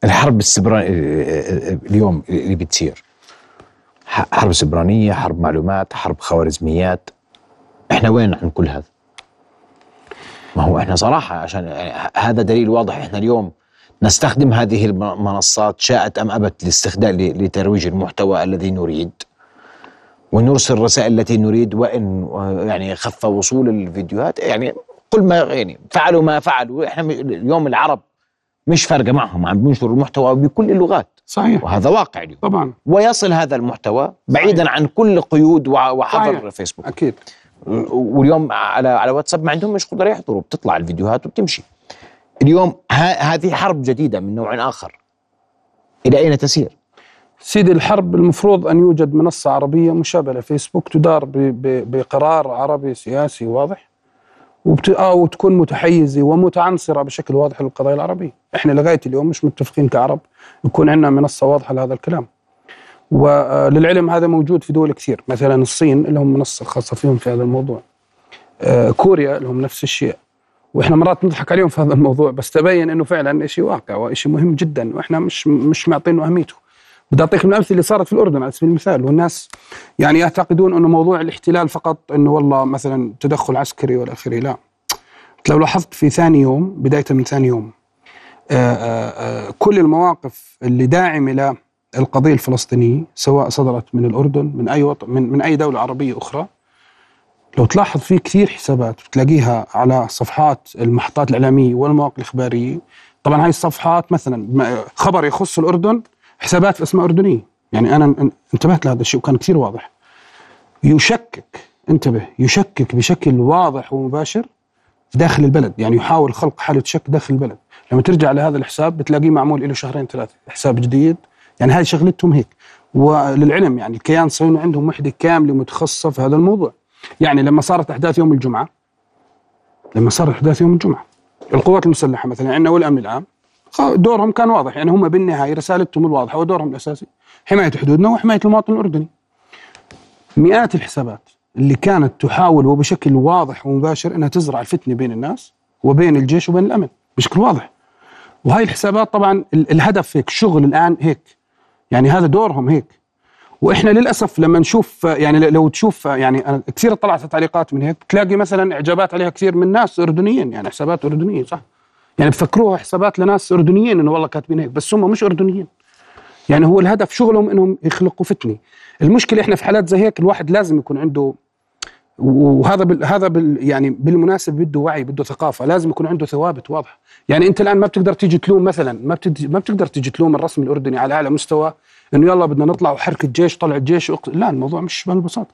[SPEAKER 1] الحرب السيبرانية آه، اليوم اللي بتصير. حرب سبرانية حرب معلومات حرب خوارزميات. إحنا وين عن كل هذا؟ ما هو إحنا صراحة عشان هذا دليل واضح. إحنا اليوم نستخدم هذه المنصات شاءت أم أبت لاستخدام لترويج المحتوى الذي نريد. ونرسل الرسائل التي نريد وإن يعني خف وصول الفيديوهات. يعني كل ما يعني فعلوا ما فعلوا. إحنا اليوم العرب مش فارقة معهم عم بينشروا المحتوى بكل اللغات.
[SPEAKER 7] صحيح.
[SPEAKER 1] وهذا واقع اليوم.
[SPEAKER 7] طبعا.
[SPEAKER 1] ويصل هذا المحتوى بعيدا صحيح. عن كل قيود وحظر صحيح. فيسبوك
[SPEAKER 7] أكيد.
[SPEAKER 1] واليوم على على واتساب ما عندهم مش قدره يحضروا بتطلع الفيديوهات وبتمشي. اليوم هذه حرب جديدة من نوع آخر. إلى أين تسير؟
[SPEAKER 7] سيدي الحرب المفروض أن يوجد منصة عربية مشابهة لفيسبوك تدار بقرار عربي سياسي واضح. وبت... آه وتكون متحيزة ومتعنصرة بشكل واضح للقضايا العربية، إحنا لغاية اليوم مش متفقين كعرب يكون عندنا منصة واضحة لهذا الكلام. وللعلم هذا موجود في دول كثير. مثلا الصين لهم منصة خاصة فيهم في هذا الموضوع. آه، كوريا لهم نفس الشيء. وإحنا مرات نضحك عليهم في هذا الموضوع بس تبين إنه فعلا شيء واقع وشيء مهم جدا وإحنا مش مش معطينه أهميته. بدي اعطيك من الأمثلة اللي صارت في الأردن على سبيل المثال والناس يعني يعتقدون إنه موضوع الاحتلال فقط إنه والله مثلا تدخل عسكري والى اخره لا. لو لاحظت في ثاني يوم بداية من ثاني يوم آآ آه، آآ آه، كل المواقف اللي داعمة القضية الفلسطينية سواء صدرت من الأردن من أي وطن من, من أي دولة عربية أخرى لو تلاحظ في كثير حسابات بتلاقيها على صفحات المحطات الإعلامية والمواقع الإخبارية طبعا هاي الصفحات مثلا خبر يخص الأردن حسابات في اسماء اردنيه يعني أنا انتبهت لهذا الشيء وكان كثير واضح. يشكك انتبه يشكك بشكل واضح ومباشر داخل البلد. يعني يحاول خلق حالة شك داخل البلد. لما ترجع لهذا الحساب بتلاقيه معمول له شهرين ثلاثة. حساب جديد. يعني هاي شغلتهم هيك. وللعلم يعني الكيان الصهيوني عندهم وحدة كاملة متخصصة في هذا الموضوع. يعني لما صارت أحداث يوم الجمعة لما صارت أحداث يوم الجمعة القوات المسلحة مثلا عندنا والأمن العام دورهم كان واضح يعني هم بالنهاية رسالتهم الواضحة ودورهم الأساسي. حماية حدودنا وحماية المواطن الأردني. مئات الحسابات اللي كانت تحاول وبشكل واضح ومباشر إنها تزرع الفتنة بين الناس وبين الجيش وبين الأمن بشكل واضح. وهي الحسابات طبعا الهدف هيك الشغل الآن هيك. يعني هذا دورهم هيك. وإحنا للأسف لما نشوف يعني لو تشوف يعني أنا كثير طلعت تعليقات من هيك تلاقي مثلا إعجابات عليها كثير من ناس أردنيين يعني حسابات اردنيه صح؟ يعني بفكروها حسابات لناس أردنيين إنه والله كاتبين هيك بس هم مش أردنيين. يعني هو الهدف شغلهم إنهم يخلقوا فتنة. المشكلة إحنا في حالات زي هيك الواحد لازم يكون عنده وهذا بال هذا بال يعني بالمناسبة بده وعي بده ثقافة لازم يكون عنده ثوابت واضحة. يعني أنت الآن ما بتقدر تيجي تلوم مثلا ما ما بتقدر تيجي تلوم الرسم الأردني على أعلى مستوى إنه يلا بدنا نطلع وحركه جيش طلع الجيش وق... لا الموضوع مش بهالبساطه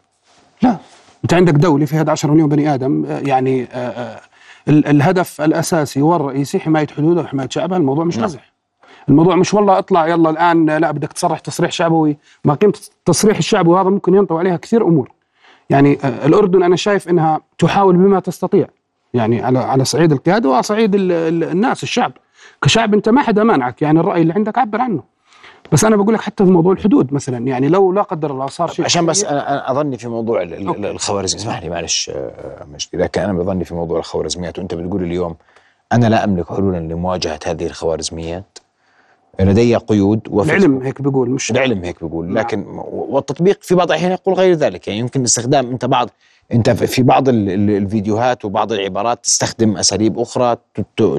[SPEAKER 7] لا. أنت عندك دولة فيها 10 مليون بني آدم يعني آآ آه، آآ آه، الهدف الأساسي والرئيسي حماية حدودها وحمايه شعبها الموضوع مش مزح نعم. الموضوع مش والله اطلع يلا الآن لا بدك تصرح تصريح شعبوي. ما قيمة التصريح الشعبي هذا ممكن ينطوي عليها كثير أمور. يعني آه، الأردن أنا شايف إنها تحاول بما تستطيع. يعني على على صعيد القيادة وعلى صعيد الناس الشعب. كشعب أنت ما حدا مانعك يعني الرأي اللي عندك عبر عنه. بس أنا بقول لك حتى في موضوع الحدود مثلا يعني لو لا قدر الله صار شيء
[SPEAKER 1] عشان بس أنا أظني في موضوع الخوارزميات اسمح لي معلش آه، مش اذا كان أنا بظني في موضوع الخوارزميات وأنت بتقول اليوم أنا لا أملك حلولا لمواجهة هذه الخوارزميات. لدي قيود
[SPEAKER 7] العلم هيك بيقول مش
[SPEAKER 1] العلم هيك بيقول. نعم. لكن والتطبيق في بعض الأحيان يقول غير ذلك. يعني يمكن استخدام أنت بعض أنت في بعض الفيديوهات وبعض العبارات تستخدم أساليب أخرى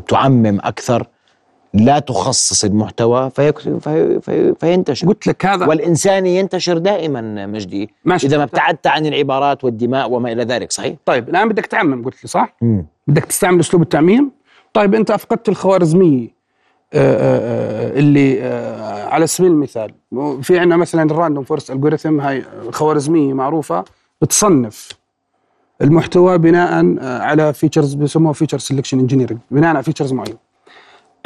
[SPEAKER 1] تعمم أكثر. لا تخصص المحتوى في في في فينتشر.
[SPEAKER 7] قلت لك هذا
[SPEAKER 1] والإنسان ينتشر دائما مجدي ماشي. إذا ما ابتعدت عن العبارات والدماء وما إلى ذلك صحيح؟
[SPEAKER 7] طيب الآن بدك تعمم قلت لي صح؟ مم. بدك تستعمل أسلوب التعميم؟ طيب أنت أفقدت الخوارزمية آه، آه، اللي آه، على سبيل المثال في عندنا مثلا ال random forest algorithm هاي خوارزمية معروفة بتصنف المحتوى بناء على features بيسموها feature selection engineering بناء على features معين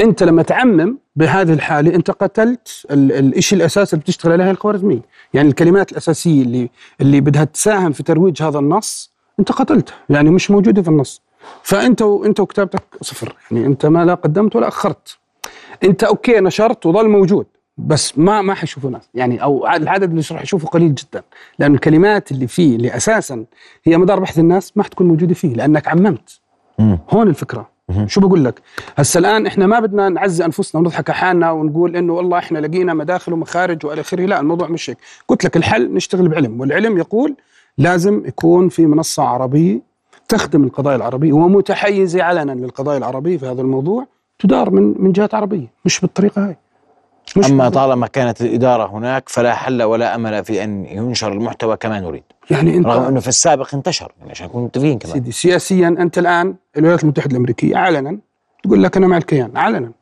[SPEAKER 7] انت لما تعمم بهذه الحالة انت قتلت الشيء الاساسي اللي بتشتغل عليه الخوارزمية. يعني الكلمات الأساسية اللي اللي بدها تساهم في ترويج هذا النص انت قتلتها يعني مش موجودة في النص. فأنت انت وكتابتك صفر يعني انت ما لا قدمت ولا أخرت. انت أوكي نشرت وظل موجود بس ما ما حيشوفوا ناس. يعني أو العدد اللي راح يشوفه قليل جدا. لأن الكلمات اللي فيه اللي أساسا هي مدار بحث الناس ما حتكون موجودة فيه لأنك عممت. مم. هون الفكرة. شو بقول لك؟ هسا الآن إحنا ما بدنا نعزي أنفسنا ونضحك على حالنا ونقول إنه والله إحنا لقينا مداخل ومخارج وإلى آخره. لا الموضوع مش هيك. قلت لك الحل نشتغل بعلم والعلم يقول لازم يكون في منصة عربية تخدم القضايا العربية ومتحيزة علنا للقضايا العربية في هذا الموضوع تدار من من جهات عربية مش بالطريقة هاي.
[SPEAKER 1] مش أما طالما كانت الإدارة هناك فلا حل ولا أمل في أن ينشر المحتوى كما نريد. يعني أنت رغم أنه في السابق انتشر يعني عشان نكون متفقين كمان.
[SPEAKER 7] سيدي سياسيا أنت الآن الولايات المتحدة الأمريكية علنا تقول لك أنا مع الكيان علنا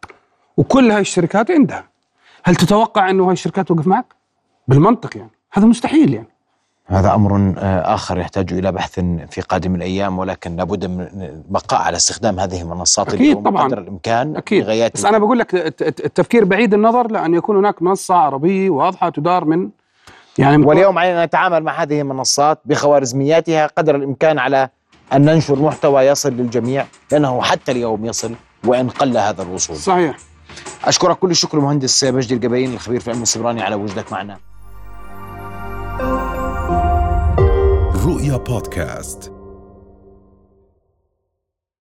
[SPEAKER 7] وكل هاي الشركات عندها. هل تتوقع أنه هاي الشركات توقف معك؟ بالمنطق يعني. هذا مستحيل يعني.
[SPEAKER 1] هذا أمر آه، آخر يحتاج إلى بحث في قادم الأيام ولكن لابد من البقاء على استخدام هذه المنصات
[SPEAKER 7] أكيد طبعا.
[SPEAKER 1] قدر الإمكان
[SPEAKER 7] أكيد. بس أنا بقول لك التفكير بعيد النظر لأن يكون هناك منصة عربية واضحة تدار من
[SPEAKER 1] يعني واليوم علينا نتعامل مع هذه المنصات بخوارزمياتها قدر الإمكان على أن ننشر محتوى يصل للجميع لأنه حتى اليوم يصل وإن قل هذا الوصول.
[SPEAKER 7] صحيح.
[SPEAKER 1] أشكرك كل الشكر المهندس مجدي القبيين الخبير في علم السبراني على وجودك معنا.
[SPEAKER 8] رؤيا بودكاست